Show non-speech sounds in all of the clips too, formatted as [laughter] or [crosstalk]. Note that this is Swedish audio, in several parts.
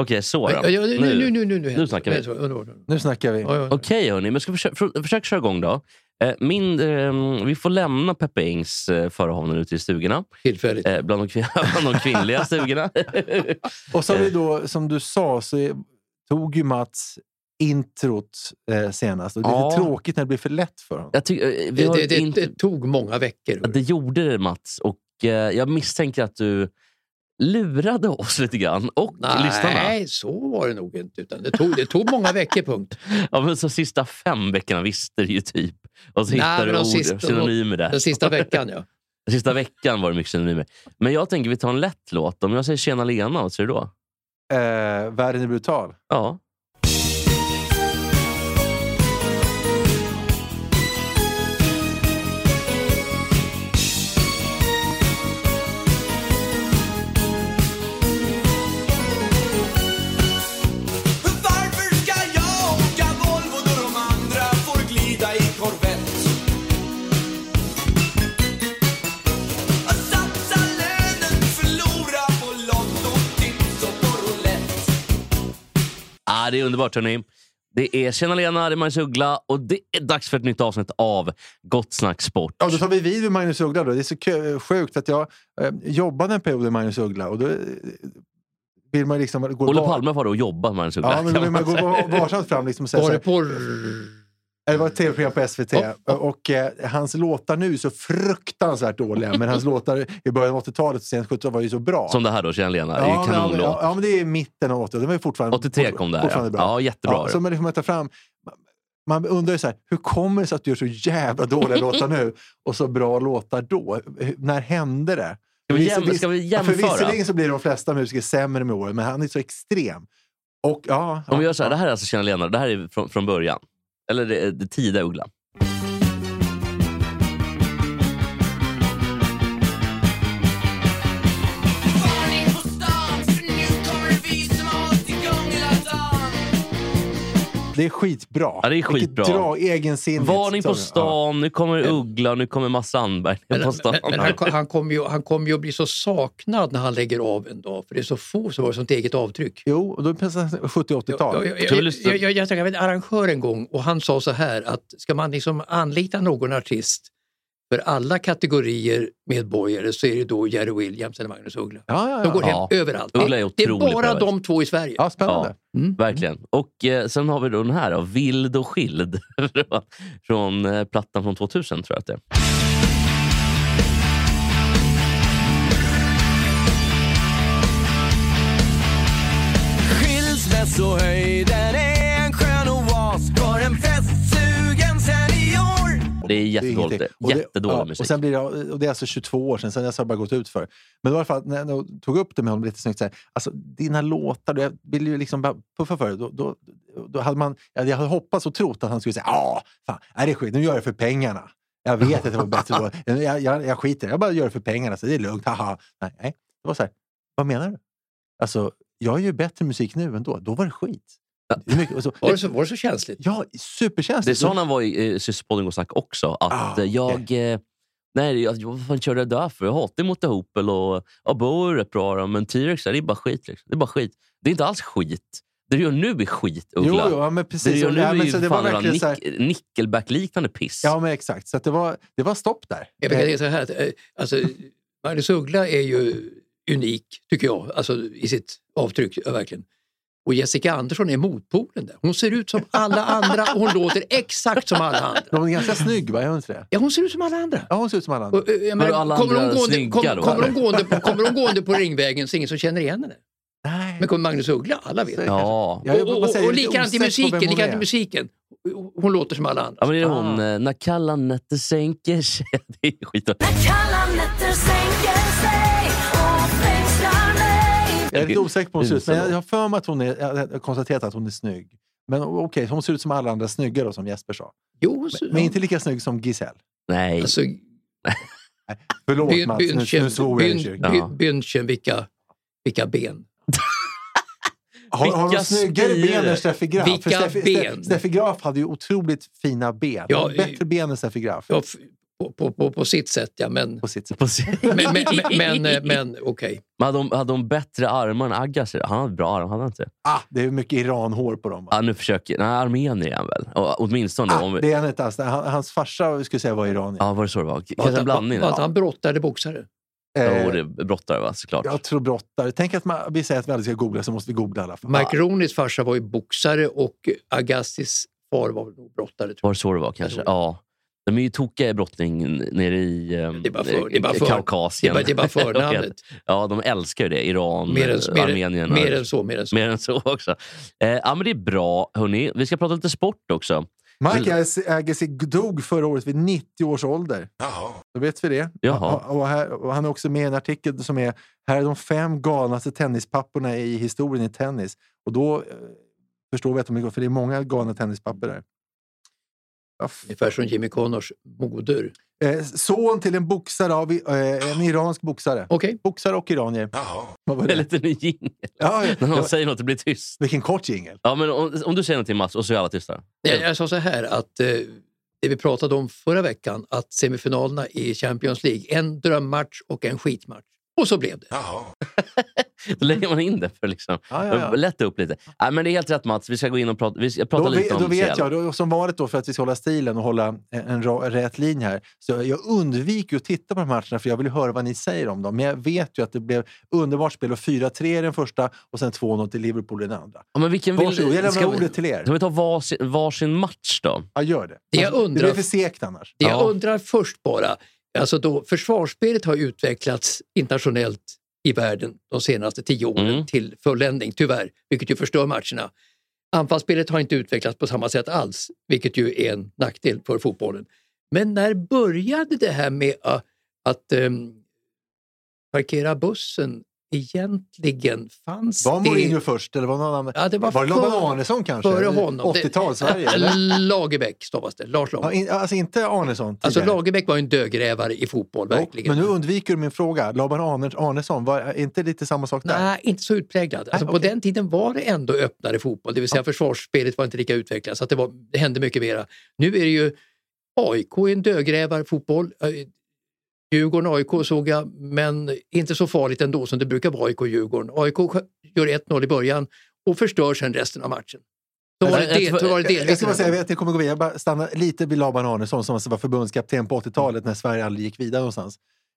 Okej, så då. Ja, ja, nu, nu, nu, nu, nu, Nu snackar vi. Nu snackar vi. Ja, ja. Okej hörni, men ska vi försöka, försöka köra igång då. Eh, Min, eh, vi får lämna Peppe Ings eh, förehavanden ute i stugorna. Tillfälligt. Eh, bland, de, [laughs] bland de kvinnliga stugorna. [laughs] Och så har vi då, som du sa, så är- tog ju Mats introt eh, senast. Och det är Ja. lite tråkigt när det blir för lätt för honom. Eh, vi Det, har det, det, inte, det tog många veckor. Ja, det gjorde det Mats. Och eh, jag misstänker att du lurade oss lite grann. Och lyssnarna. Nej, så var det nog inte. Utan det, tog, det tog många veckor, punkt. [laughs] Ja, men så sista fem veckorna visste du ju typ. Och så Nej, hittade du ord, sista- synonymer där. Den sista veckan, ja. Den [laughs] sista veckan var det mycket synonymer. Men jag tänker vi tar en lätt låt. Om jag säger Tjena Lena, vad säger du då? Eh, världen är brutal. Ja. Det är underbart hörni. Det är Tjena Lena, det är Magnus Uggla och det är dags för ett nytt avsnitt av Gott Snack Sport. Ja, då tar vi vid med Magnus Uggla. Då. Det är så sjukt att jag eh, jobbade en period med Magnus Uggla. Och då eh, vill man liksom gå Olle Palme var då och jobbade med Magnus Uggla. Ja, men då vill man gå var- varsamt fram. Liksom och säga så det på... det var ett tv-program på SVT. Och eh, hans låtar nu är så fruktansvärt dåliga. Men hans låtar i början av 80-talet och sent 70 var ju så bra. Som det här då, Tjena Lena. det är Ja, ja, kanonlåt. ja, ja, men det är mitten av 80 Det var ju fortfarande, 83 kom det ja. bra. Ja, jättebra. Ja, så man liksom ta fram, man undrar ju så här, hur kommer det sig att du gör så jävla dåliga låtar nu [laughs] och så bra låtar då? När hände det? Ska vi jäm- ska vi ja, För jämföra? visserligen så blir de flesta musiker sämre med åren, men han är så extrem. Och, ja, Om vi gör så här, det här är alltså Tjena Lena, det här är från, från början. Eller det, det tidiga Uggla. Det är skitbra. Ja, det är Vilket skitbra. Dra, egensinnigt. Varning på Ja. stan, nu kommer Uggla, nu kommer Mats Sandberg Men, på stan. men, men han, kom- han kommer ju, han kommer ju att bli så saknad när han lägger av en dag. För det är så få som har sånt eget avtryck. Jo, och då är det 70-80-tal. Jag, jag, Ska vi jag, lyssna? jag, jag, jag träffade en arrangör en gång och han sa så här att ska man liksom anlita någon artist för alla kategorier medborgare så är det då Jerry Williams eller Magnus Uggla. Ja, ja, De går ja. hem överallt. Uggla är det är bara det. de två i Sverige. ja, spännande. Mm. Verkligen. Och eh, sen har vi då den här, då, Vild och skild. [laughs] från eh, plattan från 2000 tror jag att det är. Skilsmässohöjden är Det är Det är jättedåligt. det- Jättedålig ja, musik. Och, sen blir det, och det är alltså 22 år sedan, sen dess har det bara gått ut för. Men i alla fall, när jag tog upp det med honom lite snyggt, så här, alltså, dina låtar, jag ville ju liksom bara puffa för det. Då, då, då hade man, jag hade hoppats och trott att han skulle säga ja, fan, är det skit, nu gör jag det för pengarna. Jag vet att det var bättre då. [laughs] Jag, jag, jag skiter det, jag bara gör det för pengarna, så det är lugnt. Haha. Nej, nej, det var så här, vad menar du? Alltså, jag gör ju bättre musik nu än då. Då var det skit. Så- Var, det så, var det så känsligt? Ja, superkänsligt. Det sa han var i eh, Systerpodden och snack också. Att Ah, eh, jag... Eh, nej, jag, vad fan körde jag där för? Jag hatar mot Hopel och Abo är rätt bra, då, men T-Rex, det är bara skit. Liksom. Det är bara skit. Det är inte alls skit. Det du gör nu är skit, Jo, Uggla. jo, ja, men det precis. du gör nu Ja, är ju det fan verkligen nick, här- nickelback-liknande piss. Ja, men exakt. Så att det, var, det var stopp där. Jag brukar Eh, säga så här, att, alltså, Magnus Uggla är ju unik, tycker jag, alltså, i sitt avtryck. verkligen. Och Jessica Andersson är motpolen där. Hon ser ut som alla andra och hon låter exakt som alla andra. De är ganska snygg, va? Är hon inte det? Ja, hon ser ut som alla andra. Ja, hon ser ut som alla andra. Och, eh, jag menar, alla kommer, andra hon gående, snygga kom, då, kommer, de eller? gående på, kommer de gående på Ringvägen så är ingen som känner igen henne? Nej. Men kommer Magnus Uggla? Alla vet. Ja. Och, och, och lite likadant i musiken. hon Likadant i musiken. Hon låter som alla andra. Ja, men det är Ah. hon, eh, när kalla nätter sänker sig. [laughs] Det är skit. När kalla nätter sänker Jag är lite osäker på hur hon ser ut, men jag har för mig att hon är, jag har konstaterat att hon är snygg. Men okej, hon ser ut som alla andra snygga då, som Jesper sa. Jo, ser- Men inte lika snygg som Giselle. Nej. Alltså, Förlåt Byn- Mats, nu, Bünchen, nu svor jag i kyrkan. Ja. Bünchen, vilka, vilka ben. [laughs] Har, har de snyggare ben än Steffi Graf? Vilka Steffi, ben? Ste- Steffi Graf hade ju otroligt fina ben. Ja, bättre ben än Steffi Graf. Ja, på, på, på, på sitt sätt, ja. Men, På sitt sätt. På se- men, men, men, men, men okej. Men hade, de, hade de bättre armar än Agassi? Han hade bra armar, hade han inte? Ah, det är mycket Iran-hår på dem. va? Ja, nu försöker... Nej, armenier är han väl? Och, åtminstone. Ah, om det är han inte alls. Han, hans farsa skulle säga var iranier. Ja, var det så det var? Var Kanske en blandning. var att Ja. han brottade boxare. Eh, Jo, det är brottare va? Såklart. Jag tror brottare. Tänk att man, vi säger att vi aldrig ska googla så måste vi googla i alla fall. Mike Rooneys farsa var ju boxare och Agassis far var nog brottare. Tror Var det så det var kanske? Ja. De är ju tokiga i brottning nere i eh, Det är bara för- det är bara för-. Kaukasien. Det [laughs] förnamnet. ja, de älskar ju det. Iran, Mer än, eh, mer, Armenien. mer och- än så. Mer än så. mer än så också. Eh, ja, men det är bra. Hörrni. Vi ska prata lite sport också. Mike Agassi dog förra året vid 90 års ålder. Då vet vi det. Jaha. Och, och, här, och han är också med i en artikel som är Här är de fem galnaste tennispapporna i historien i tennis. Och då eh, förstår vi att de är för det är många galna tennispappor där. Ungefär som Jimmy Connors moder. Eh, son till en boxare, av, eh, en iransk boxare. Okej. Boxare och iranier. Vad var Det är det? lite ny jingel. Ja, ja. När någon säger något, det blir tyst. Vilken kort jingel. Ja, men om, om du säger någonting Mats, och så är alla tysta. Jag, jag sa så här att eh, det vi pratade om förra veckan, att semifinalerna i Champions League, en drömmatch och en skitmatch. Och så blev det. [laughs] Då lägger man in det för liksom, Ja, ja, ja. lätta upp lite. Nej, men det är helt rätt Mats, vi ska gå in och prata, vi ska prata Då, lite om då vet CL. jag, då, som vanligt då, för att vi ska hålla stilen och hålla en, en ra, rätt linje här. Så jag undviker att titta på de matcherna för jag vill höra vad ni säger om dem. Men jag vet ju att det blev underbart spel och 4-3 i den första och sen 2-0 till Liverpool i den andra. Ja, men vilken vill, Varsågod, jag lämnar ska, vi, ordet till er. ska vi ta varsin, varsin match då? Ja, gör det. Det jag undrar- Det blir för segt annars. Jag Ja. undrar först bara, alltså då försvarsspelet har utvecklats internationellt i världen de senaste tio åren Mm. till fulländning, tyvärr, vilket ju förstör matcherna. Anfallsspelet har inte utvecklats på samma sätt alls, vilket ju är en nackdel för fotbollen. Men när började det här med uh, att um, parkera bussen egentligen? Fanns Var det... Mourinho först eller var någon annan? Ja, det var var det Loban Arnesson kanske? före honom. Det- 80-tal Sverige? [laughs] eller? Lagerbäck stavas det, Lars Ja, Lagerbäck. in, alltså inte Arnesson Alltså tidigare. Lagerbäck var en dödgrävare i fotboll, verkligen. Men nu undviker du min fråga. Laban Arne- Arnesson, var inte lite samma sak där? Nej, inte så utpräglad. Alltså, Nej, På okej. den tiden var det ändå öppnare fotboll, det vill säga försvarsspelet var inte lika utvecklat, så det, var, det hände mycket mera. Nu är det ju AIK är en dödgrävarfotboll. Eh, Djurgården AIK såg jag, men inte så farligt ändå som det brukar vara AIK-Djurgården. AIK gör 1-0 i början och förstör sen resten av matchen. Så var det, Jag- var det Jag, ska bara säga, kommer gå vidare. Jag bara stanna lite vid Laban Arnesson som alltså var förbundskapten på 80-talet när Sverige aldrig gick vidare någonstans.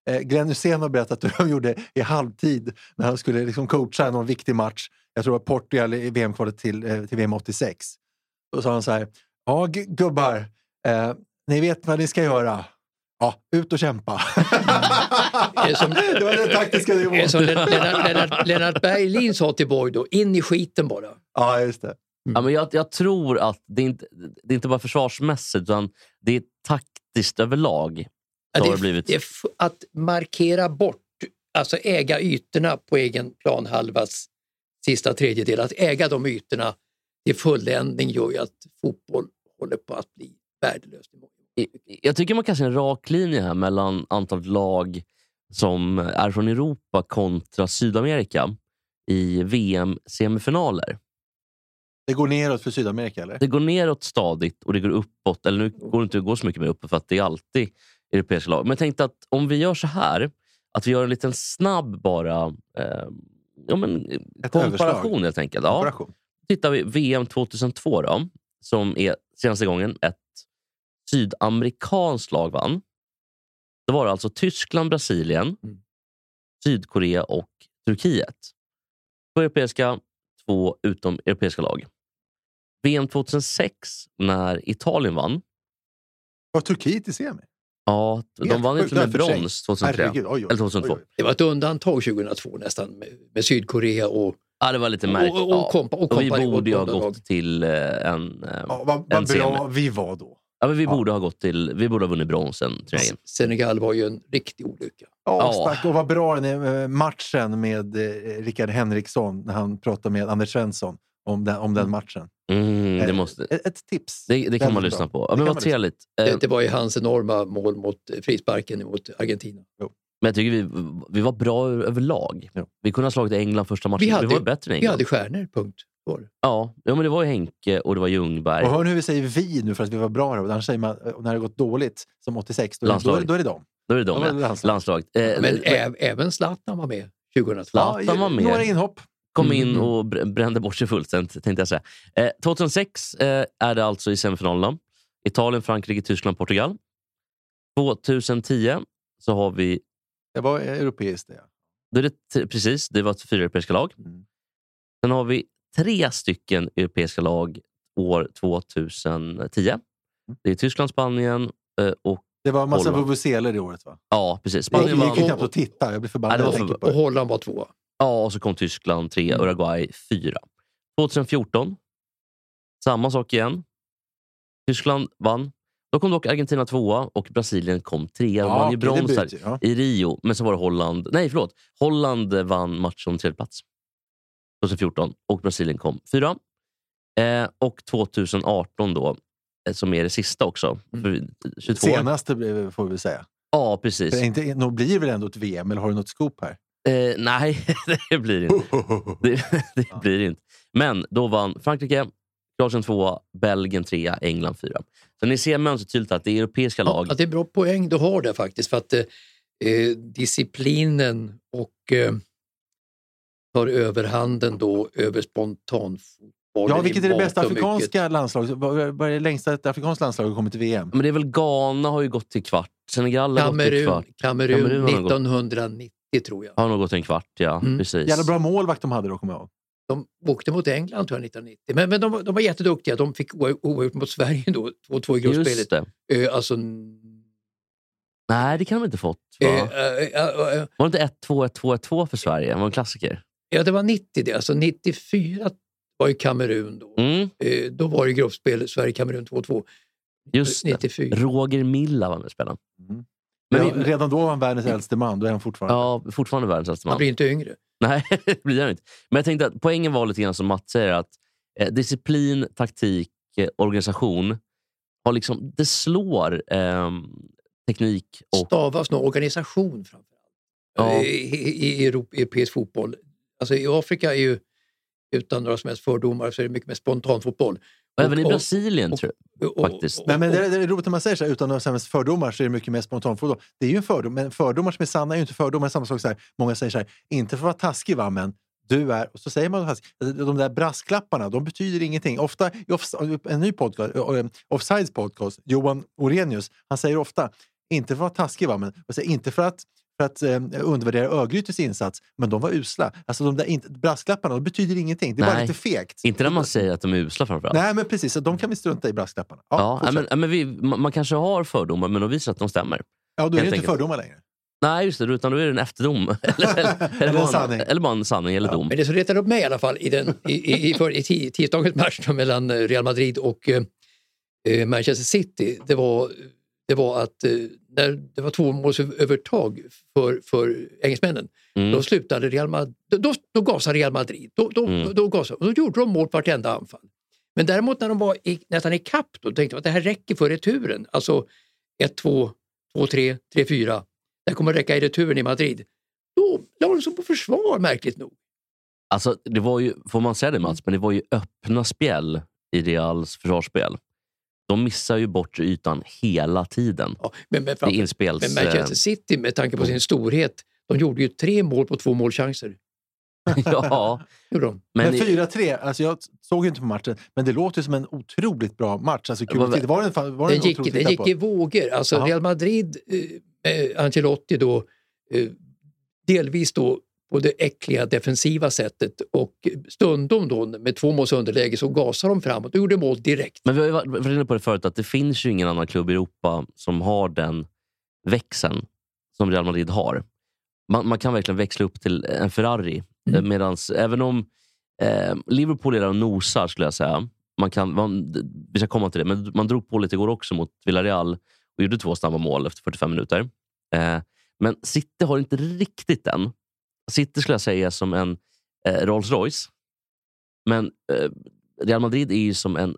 Eh, Glenn Hysén har berättat hur de gjorde i halvtid när han skulle liksom coacha någon viktig match. Jag tror det var Portugal i VM-kvalet till, eh, till VM 86. Då sa han så här. Ja, gu- gubbar. Eh, ni vet vad ni ska göra. Ja, ut och kämpa. [laughs] Som- det var den taktiska nivån. som Lennart, Lennart, Lennart Berglin sa till Borg då, in i skiten bara. Ja, just det. Ja, men jag, jag tror att det är, inte, det är inte bara försvarsmässigt, utan det är taktiskt överlag. Ja, det, det blivit. det att markera bort, alltså äga ytorna på egen planhalvas sista tredjedel. Att äga de ytorna till fulländning gör ju att fotboll håller på att bli värdelöst. Jag tycker man kan se en rak linje här mellan antalet lag som är från Europa kontra Sydamerika i VM-semifinaler. Det går neråt för Sydamerika, eller? Det går neråt stadigt och det går uppåt. Eller nu går det inte att gå så mycket mer uppåt för att det är alltid europeiska lag. Men jag tänkte att om vi gör så här, att vi gör en liten snabb bara eh, ja, men, Ett komparation överslag. helt enkelt. Ja, tittar vi VM 2002 då, som är senaste gången ett sydamerikanskt lag vann. Det var alltså Tyskland, Brasilien, Mm. Sydkorea och Turkiet. På europeiska två utom europeiska lag. VM 2006 när Italien vann. Var Turkiet i semi? Ja, de Helt vann och med brons 2003. Herregud, oj, oj, Eller 2002. oj, oj. Det var ett undantag 2002 nästan med, med Sydkorea och, Ja, det var lite märkligt. och, och, ja. kompa, och Och vi borde ju ha gått till eh, en... eh, Ja, vad en vad bra vi var då. Ja, men vi Ja. borde ha gått till... Vi borde ha vunnit bronsen turneringen. Senegal var ju en riktig olycka. Ja, Ja. stack. Och vad bra den är, eh, matchen med eh, Rickard Henriksson när han pratade med Anders Svensson om den, om den matchen. Mm, det, Eh, måste, Ett, ett tips. det, det kan man lyssna bra. på. Det Ja, men vad trevligt. Eh, Det, det var ju hans enorma mål mot frisparken mot Argentina. Men jag tycker vi, vi var bra överlag. Ja. Vi kunde ha slagit England första matchen. Vi hade- vi var bättre än Vi England. hade stjärnor, punkt. Var det. Ja, ja, men det var ju Henke och det var Ljungberg. Och hör nu hur vi säger vi nu för att vi var bra. Annars säger man, eh, när det har gått dåligt, som 86, då, det- då, är, det- då är det dem. Då är det Då de, var ja. det landslaget. landslaget. Eh, Men men, ä, även Zlatan var med 2002. Zlatan. Ja, var med. Några inhopp. kom in Mm. och br- brände bort sig fullständigt, tänkte jag säga. Eh, 2006 eh, är det alltså i semifinalerna. Italien, Frankrike, Tyskland, Portugal. 2010 så har vi... Det var europeiskt det. Då är det precis, det var fyra europeiska lag. Mm. Sen har vi tre stycken europeiska lag år 2010. Mm. Det är Tyskland, Spanien eh, och... Det var en massa vuvuzeler i året va? Ja, precis. Det Spanien gick ju vann. knappt att titta. Jag blir förbannad Ja, det var jag på Och det. Holland var tvåa. Ja, och så kom Tyskland tre, Mm. Uruguay fyra. 2014, samma sak igen. Tyskland vann. Då kom dock Argentina tvåa och Brasilien kom trea. De vann ju det brons ja. i Rio. Men så var det Holland. Nej, förlåt. Holland vann matchen om tredje plats 2014 och Brasilien kom fyra. Eh, och 2018 då, eh, som är det sista också. För 22. Senaste eh, får vi säga. Ja, precis. För inte, nog blir det väl ändå ett VM, eller har du något scoop här? Eh, nej, [laughs] det blir inte. [laughs] Det, det blir inte. Men då vann Frankrike, Kroatien tvåa, Belgien trea, England fyra. Så ni ser mönstret tydligt att det är europeiska Ja, lag. att det är bra poäng du har där faktiskt. För att eh, eh, disciplinen och eh, tar överhanden då över spontanfotbollen. Ja, vilket är det bästa mycket. afrikanska landslaget? Vad är det längsta ett afrikanskt landslag har kommit till VM? Men det är väl Ghana har ju gått till kvart. Senegal har gått till Kamerun, kvart. Kamerun, Kamerun har gått- 1990 tror jag. Har nog gått till en kvart, ja. Mm. Precis. Jävla bra målvakt de hade då, kommer jag ihåg. De åkte mot England tror jag 1990. Men, men de, var- de var jätteduktiga. De fick oavgjort mot Sverige då, 2-2 i gruppspelet. Eh, alltså, Nej, det kan de inte fått. Va? eh, eh, Var det inte 1-2, 1-2, 1-2 för Sverige? Det var en klassiker. Ja, det var 90 det. Alltså 94 var ju Kamerun då. Mm, Eh, då var det gruppspel Sverige-Kamerun 2-2. just det. 94. Roger Milla var med och spelade. Mm. Men Redan, vi, redan då var han världens äldste man, då är han fortfarande. ja, fortfarande världens äldste Han man. blir inte yngre. Nej, [laughs] det blir han inte. Men jag tänkte att poängen var lite grann som Mats säger, att eh, disciplin, taktik, eh, organisation, har liksom, det slår ehm, teknik och... Stavas nog organisation framförallt. Ja. Eh, I, i, i europeisk fotboll. Alltså i Afrika är ju utan några som helst fördomar så är det mycket mer spontanfotboll. Och även i Brasilien, och- tror jag. Och- Faktiskt. och- Nej, men det, det är roligt när man säger så här, utan några som helst fördomar så är det mycket mer spontanfotboll. Det är ju en fördom, men fördomar som är sanna är ju inte fördomar. Samma sak så här, många säger så här, inte för att vara taskig va, men du är... Och så säger man taskig. De där brasklapparna, de betyder ingenting. Ofta i en ny podcast, Offsides podcast, Johan Orenius, han säger ofta, inte för att vara taskig va, men säger, inte för att för att eh, undervärdera Örgrytes insats, men de var usla. Alltså de där inte, brasklapparna, de betyder ingenting. Det är bara Nej. lite fegt. Inte när man säger att de är usla framförallt. Nej, men precis. Så de kan vi strunta i, brasklapparna. Ja, Ja, men, men vi, man, man kanske har fördomar, men de visar att de stämmer. ja, då är det inte fördomar längre. Nej, just det. Utan då är det en efterdom. eller, [laughs] eller, Eller eller, en bara en, sanning. eller bara en sanning eller dom. Men det som retade upp mig i alla fall i, den, i, i, i, för, i ti- tisdagens match mellan eh, Real Madrid och eh, eh, Manchester City, det var, det var att eh, när det var tvåmålsövertag för, för engelsmännen, Mm. då slutade Real Madrid, då, då gasade Real Madrid. Då, då, Mm. då, då, gasade, då gjorde de mål på vartenda anfall. Men däremot när de var i, nästan i kapp då tänkte jag att det här räcker för returen. Alltså 1-2, 2-3, 3-4. Det här kommer att räcka i returen i Madrid. Då la de sig på försvar märkligt nog. Alltså, det var ju, får man säga det Mats, men det var ju öppna spjäll i Reals försvarsspel. De missar ju bort ytan hela tiden. Ja, men, men, framför, inspels... men Manchester City med tanke på sin storhet, de gjorde ju tre mål på två målchanser. [laughs] ja, Gjorde de. Men, men, 4-3, alltså jag såg ju inte på matchen, men det låter som en otroligt bra match. Alltså, kul Var- var den, var den, Den gick, den gick i vågor. Alltså. Real Madrid, eh, Ancelotti då, eh, delvis då på det äckliga defensiva sättet och stundom då med två måls underläge så gasade de framåt och gjorde mål direkt. Men vi har ju varit varit inne på det förut, att det finns ju ingen annan klubb i Europa som har den växeln som Real Madrid har. Man, man kan verkligen växla upp till en Ferrari. Mm. Mm. Medans, även om eh, Liverpool är där och nosar, skulle jag säga. Man kan, man, vi ska komma till det, men man drog på lite igår också mot Villarreal och gjorde två snabba mål efter 45 minuter. Eh, men City har inte riktigt den. City skulle jag säga är som en eh, Rolls Royce. Men eh, Real Madrid är ju som en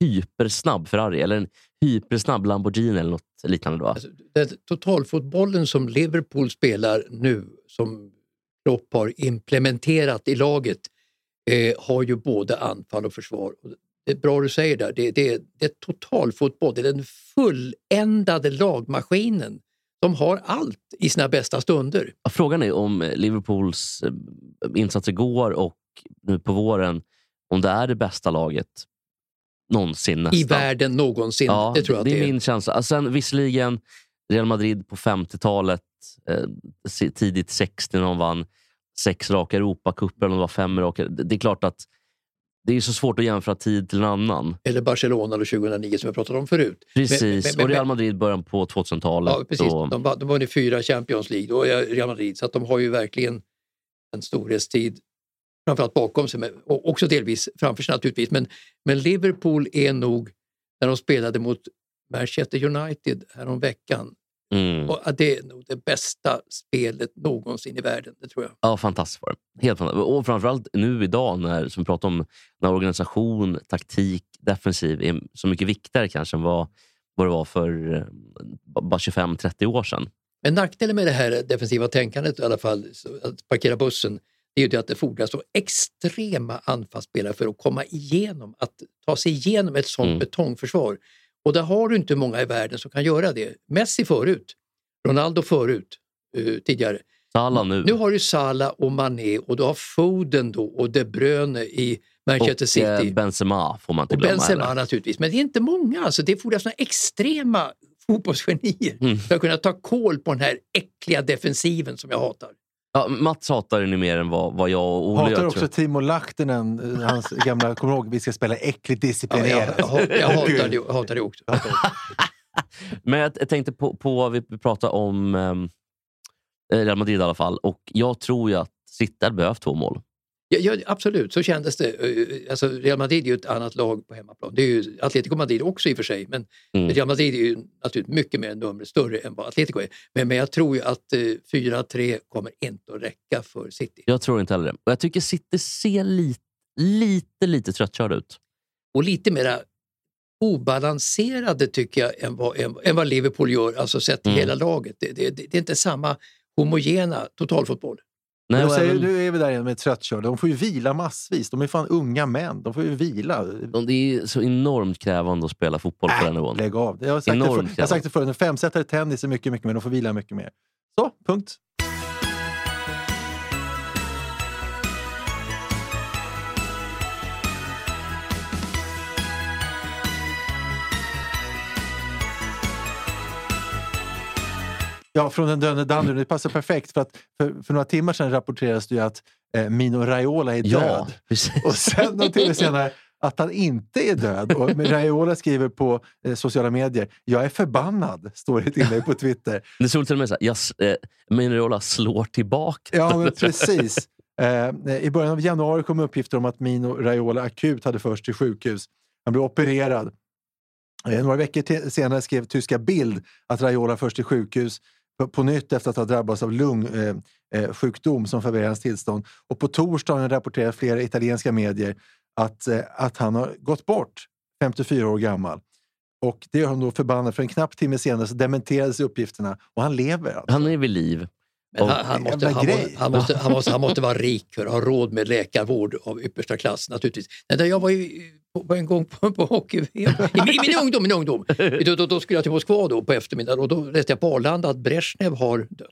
hypersnabb Ferrari eller en hypersnabb Lamborghini eller något liknande. Då. Alltså, det totalfotbollen som Liverpool spelar nu, som Klopp har implementerat i laget, eh, har ju både anfall och försvar. Det är bra du säger där, det, det, det är totalfotboll, det är den fulländade lagmaskinen som har allt i sina bästa stunder. Frågan är om eh, Liverpools eh, insatser igår och nu på våren, om det är det bästa laget någonsin nästan. I världen någonsin, Ja, det tror jag det det är. min känsla. Alltså, Sen, visserligen Real Madrid på 50-talet, eh, tidigt 60 när de vann sex raka Europacuper, eller om det var fem raka. Det är klart att det är så svårt att jämföra tid till en annan. Eller Barcelona då 2009 som jag pratade om förut. Precis. Men- men- men- och Real Madrid början på 2000-talet. Ja, precis. Och, De, de vann fyra Champions League och Real Madrid, så att de har ju verkligen en storhetstid framförallt bakom sig, men- också delvis framför sig naturligtvis. Men, men Liverpool är nog, när de spelade mot Manchester United häromveckan, mm. och det är nog det bästa spelet någonsin i världen, det tror jag. Ja, fantastiskt var det. Helt fantastiskt. Och framförallt nu idag, när, som vi pratar om, när organisation, taktik, defensiv är så mycket viktigare kanske än vad, vad det var för eh, bara 25-30 år sedan. Men nackdelen med det här defensiva tänkandet i alla fall, att parkera bussen, det är ju att det fordras så extrema anfallsspelare för att komma igenom, att ta sig igenom ett sånt Mm. betongförsvar. Och där har du inte många i världen som kan göra det. Messi förut, Ronaldo förut, eh, tidigare. Salah nu. Nu har du Salah och Mané och du har Foden då och De Bruyne i Manchester och City. eh, Benzema får man inte och glömma Benzema heller. naturligtvis. Men det är inte många. Alltså. Det fordras såna extrema fotbollsgenier Mm. för att kunna ta koll på den här äckliga defensiven som jag hatar. Ja, Mats hatar det nu mer än vad, vad jag och Olle Hatar gör. också tror Timo Lahtinen, eh, hans [laughs] gamla, kommer ihåg, vi ska spela äckligt Ja, jag, disciplinerat. jag, jag, jag hatar, det, jag hatar det också. [laughs] Men jag, jag tänkte på, på vi pratade om um, Real Madrid i alla fall. Och jag tror ju att City hade behövt två mål. Ja, ja, absolut, så kändes det. Eh, Alltså, Real Madrid är ju ett annat lag på hemmaplan. Det är ju Atletico Madrid också i och för sig, men Mm. Real Madrid är ju naturligtvis mycket mer numret större än vad Atletico är. Men, men jag tror ju att eh, 4-3 kommer inte att räcka för City. Jag tror inte heller det. Och jag tycker City ser lite, lite, lite tröttkörda ut. Och lite mera obalanserade tycker jag än vad, än, än vad Liverpool gör, alltså sett Mm. hela laget. Det, det, det är inte samma homogena totalfotboll. Nej, och säger, även- nu är vi där igen med tröttkörda. De får ju vila massvis. De är fan unga män. De får ju vila. de- Det är så enormt krävande att spela fotboll på den nivån. Lägg av. Jag har sagt, det, för, jag har sagt det förut, en femsetare tennis är mycket, mycket mer. De får vila mycket mer. Så, punkt. Ja, från den döende Danderyd. Det passar perfekt för att för, för några timmar sedan rapporterades det ju att eh, Mino Raiola är Ja, död. precis. Och sen några timmar senare att han inte är död. Och [laughs] Raiola skriver på eh, sociala medier, jag är förbannad, står det ett inlägg på Twitter. [laughs] Det stod till och med så här, eh, Minerola slår tillbaka. Ja, men [laughs] precis. Eh, I början av januari kom uppgifter om att Mino Raiola akut hade förts till sjukhus. Han blev opererad. Eh, några veckor senare skrev tyska Bild att Raiola först till sjukhus på, på nytt efter att ha drabbats av lungsjukdom eh, eh som förvärrar hans tillstånd. Och på torsdagen rapporterar flera italienska medier att, eh, att han har gått bort, 54 år gammal. Och det gör honom då förbannad för en knapp timme senare så dementerades uppgifterna och han lever. Alltså. Han är vid liv. Men han, han, måste, Jävla han, grej. måste, han, måste, han, måste, han måste vara rik för att ha råd med läkarvård av yppersta klass naturligtvis. Nej, jag var ju på, på en gång på, på hockey [laughs] I, min- I min ungdom, min ungdom. Då, då, då skulle jag till Moskva då på eftermiddagen och då läste jag på Arlanda att Brezhnev har dött.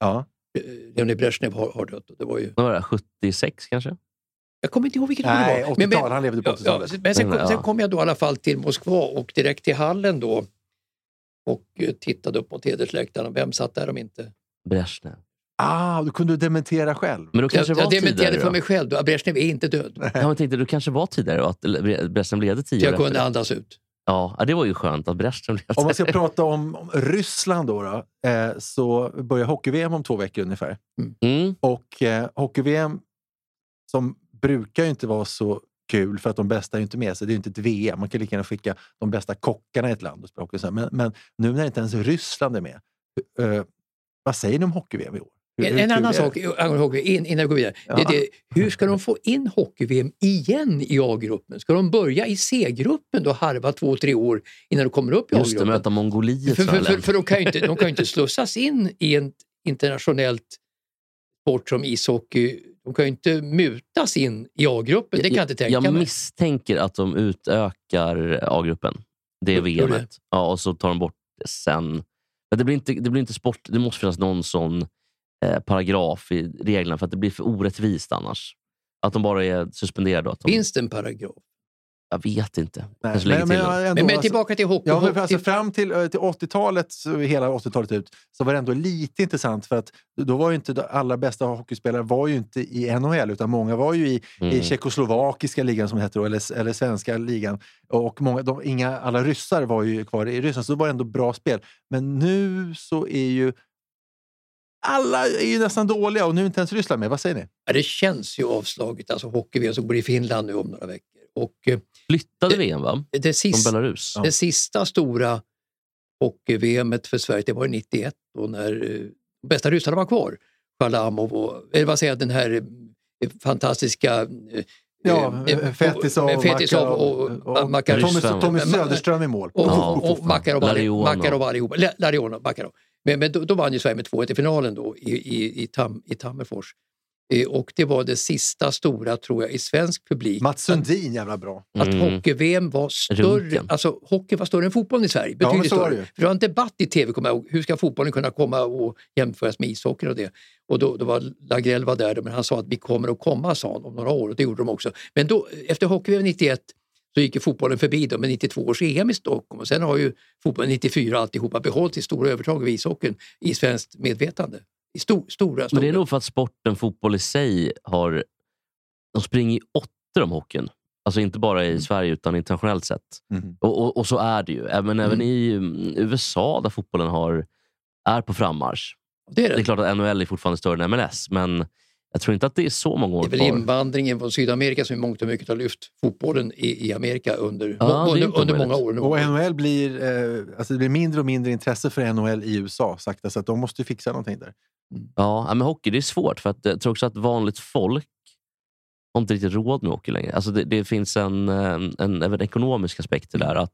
Ja. Eh, Leonid Brezhnev har, har dött. Det var ju, Vad var det? 76 kanske? jag kommer inte ihåg vilket år Nej, det var. 80-tal. Han levde på ja, 80-talet. ja, men sen, kom, sen kom jag då i alla fall till Moskva och direkt till hallen då och eh, tittade upp mot hedersläktaren. Vem satt där om inte Brezhnev. Ah, du kunde dementera själv. Men då Jag, kanske jag var dementerade tidigare för då? mig själv, då. Brezhnev är inte död. Ja, men tänkte, du kanske var tidigare och att Brezhnev levde tio jag kunde efter. andas ut. Ja, det var ju skönt att Brezhnev levde. Om man ska prata om, om Ryssland då, då eh, så börjar hockey-VM om två veckor ungefär. Mm. Och eh, hockey-VM som brukar ju inte vara så kul för att de bästa är ju inte med sig. Det är ju inte ett VM. Man kan lika gärna skicka de bästa kockarna i ett land och spela hockey. Men, men nu när inte ens Ryssland är med, eh, vad säger ni om hockey-VM i år? Hur- En, en annan det? sak angående hockey, in, innan vi går vidare. Det, är Ja. det, hur ska de få in hockey-VM igen i A-gruppen? Ska de börja i C-gruppen då harva två, tre år innan de kommer upp i Just det, A-gruppen? möta Mongoliet. För, för, för, för de kan ju inte, [laughs] de kan ju inte slussas in i en internationellt sport som ishockey. De kan ju inte mutas in i A-gruppen, det kan jag inte tänka jag mig. misstänker att de utökar A-gruppen. Det är VM. Ja, och så tar de bort det sen. Det blir inte, det blir inte sport. Det måste finnas någon sån eh, paragraf i reglerna för att det blir för orättvist annars. Att de bara är suspenderade. Att de, Finns det en paragraf? Jag vet inte. Nej, men, men, ändå, Men, men alltså- tillbaka till hockey. Ja, men alltså fram till, eh, till 80-talet, så hela 80-talet ut, så var det ändå lite intressant för att då var ju inte de allra bästa hockeyspelare var ju inte i NHL utan många var ju i, i Mm. tjeckoslovakiska ligan som det heter då, eller, eller svenska ligan. Och många, de, inga, alla ryssar var ju kvar i Ryssland så det var ändå bra spel. Men nu så är ju alla är ju nästan dåliga och nu är inte ens Ryssland med. Vad säger ni? Ja, det känns ju avslaget, alltså hockey-VM som går i Finland nu om några veckor. Och eh, Flyttade det- VM va? det, Från sista, Belarus. det sista stora hockey-VM för Sverige, det var ju 91 då när eh, bästa ryssarna var kvar. Shalamov och, eller vad säger jag, den här eh, fantastiska eh, Ja, eh, Fetisov, med Fetisov och, och, och, Makarov. Tommy. Tommy Söderström i mål. Och, och, och Makarov. Makarov allihopa. La- Larionov, Makarov. Men, men då, då vann ju Sverige med 2-1 i finalen då i, i, i, Tam, i Tammerfors. Eh, och det var det sista stora, tror jag, i svensk publik. Mats Sundin, jävla bra. Att Mm. hockey-VM var större, Runken. alltså hockey var större än fotbollen i Sverige. Ja, Betydligt så var större. det ju. För det var en debatt i tv, kommer jag ihåg. Hur ska fotbollen kunna komma och jämföras med ishockeyn och det? Och då, då var Lagrell var där, men han sa att vi kommer att komma, sa han, om några år. Och det gjorde de också. Men då, efter hockey-VM 91 så gick ju fotbollen förbi dem med 92 års EM i Stockholm. Och sen har ju fotbollen 94 alltihopa behållit sitt stora övertag över ishockeyn i svenskt medvetande. I stor, stora, stora. Men det är nog för att sporten fotboll i sig har... De springer i åttor om hockeyn. Alltså inte bara i Sverige utan internationellt sett. Mhm. Och, och, och så är det ju. Även, även i mm, USA där fotbollen har, är på frammarsch. det är Det är det. klart att NHL är fortfarande större än MLS, men jag tror inte att det är så många år Det är väl kvar. invandringen från Sydamerika som i mångt och mycket har lyft fotbollen i, i Amerika under, Ja, är under, under många år. nu. Och NHL blir, eh, alltså det blir mindre och mindre intresse för NHL i USA sakta, så att de måste ju fixa någonting där. Ja, ja, men hockey det är svårt. för att Jag tror också att vanligt folk har inte riktigt råd med hockey längre. Alltså det, det finns en, en, en, en ekonomisk aspekt i det där. Att,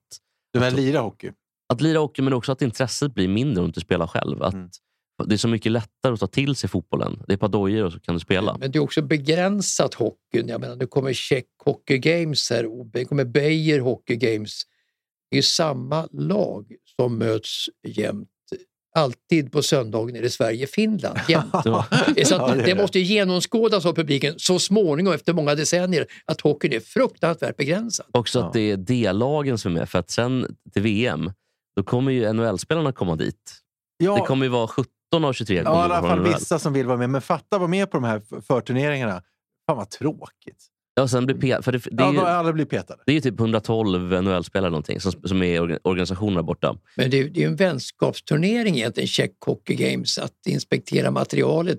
Du vill lira hockey. att lira hockey, men också att intresset blir mindre om du inte spelar själv. Att Mm. Det är så mycket lättare att ta till sig fotbollen. Det är ett par dojor och så kan du spela. Men det är också begränsat hockeyn. Jag menar, nu kommer Czech Hockey Games här och det kommer Beijer Hockey Games. Det är samma lag som möts jämt. Alltid på söndagen är det Sverige-Finland. [laughs] Jämt. Ja. Så att Ja, det det, måste ju genomskådas av publiken så småningom efter många decennier att hockeyn är fruktansvärt begränsad. Också Ja. att det är D-lagen som är med. För att sen till VM, då kommer ju NHL-spelarna komma dit. Ja, Det kommer ju vara 17 av 23 ja, i alla fall vissa som vill vara med. Men fatta vara med på de här förturneringarna. Fan vad tråkigt. Ja, sen blir för det, det, är Ja, ju, då alla blir petade. det är ju typ 112 NHL-spelare någonting som, som är i orga- organisationerna borta. Men det är, det är ju en vänskapsturnering egentligen, Czech Hockey Games, att inspektera materialet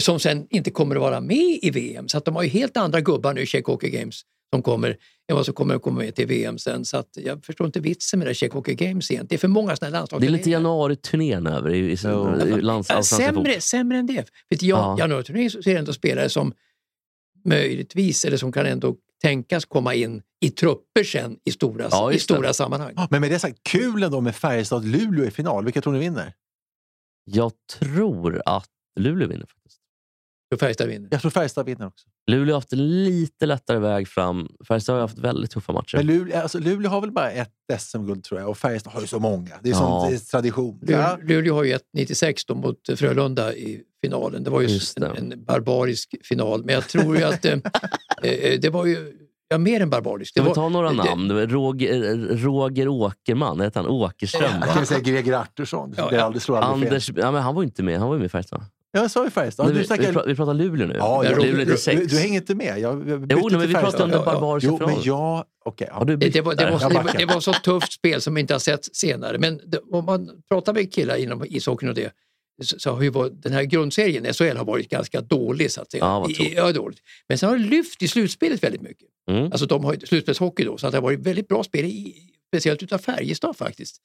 som sen inte kommer att vara med i VM. Så att de har ju helt andra gubbar nu, Czech Hockey Games, som kommer än vad som kommer att komma med till VM sen. Så att jag förstår inte vitsen med det Czech Hockey Games egentligen. Det är för många sådana Det är lite januari-turnén över i, i, i lands, Ja, allsvenska fotboll. sämre, sämre än det. För till Ja. ja. januariturneringen så är det ändå spelare som möjligtvis, eller som kan ändå tänkas komma in i trupper sen i stora, Ja, i det. stora sammanhang. Men med det sagt, kul ändå med Färjestad-Luleå i final. Vilka tror ni vinner? Jag tror att Luleå vinner faktiskt. Så Färjestad vinner. Jag tror Färjestad vinner också. Luleå har haft en lite lättare väg fram. Färjestad har haft väldigt tuffa matcher. Men Luleå, alltså, Luleå har väl bara ett SM-guld tror jag och Färjestad har ju så många. Det är Ja. är tradition. Luleå, Luleå har ju ett 96 då mot Frölunda i finalen. Det var ju en, en barbarisk final. Men jag tror ju att eh, [laughs] eh, det var ju ja, mer än barbariskt. Det Ska vi ta några det- namn? Det var Roger, Roger Åkerman, heter han? Åkerström Jag va? kan säga Greger Artursson. Ja, det ja. aldrig slår aldrig fel. Anders, ja, men han var inte med. Han var ju med i Färjestad. Jag sa ju Färjestad. Vi, snackar... vi, pra- vi pratar Luleå nu. Ja, ja, Luleå du, du, du hänger inte med. Jag, jag Jo, nej, men vi pratar om den Ja, ja. barbariska Jo, men finalen. jag... Okej, ja. Det, det, var, det, var, Jag det, var, backar. det var så tufft spel som vi inte har sett senare. Men det, om man pratar med killar inom ishockeyn och det så, så har ju varit, den här grundserien, SHL, har varit ganska dålig. Så att säga. Ja, ja, dåligt. Men sen har det lyft i slutspelet väldigt mycket. Mm. Alltså de har slutspelshockey då, så att det har varit väldigt bra spel, i, speciellt utav Färjestad faktiskt,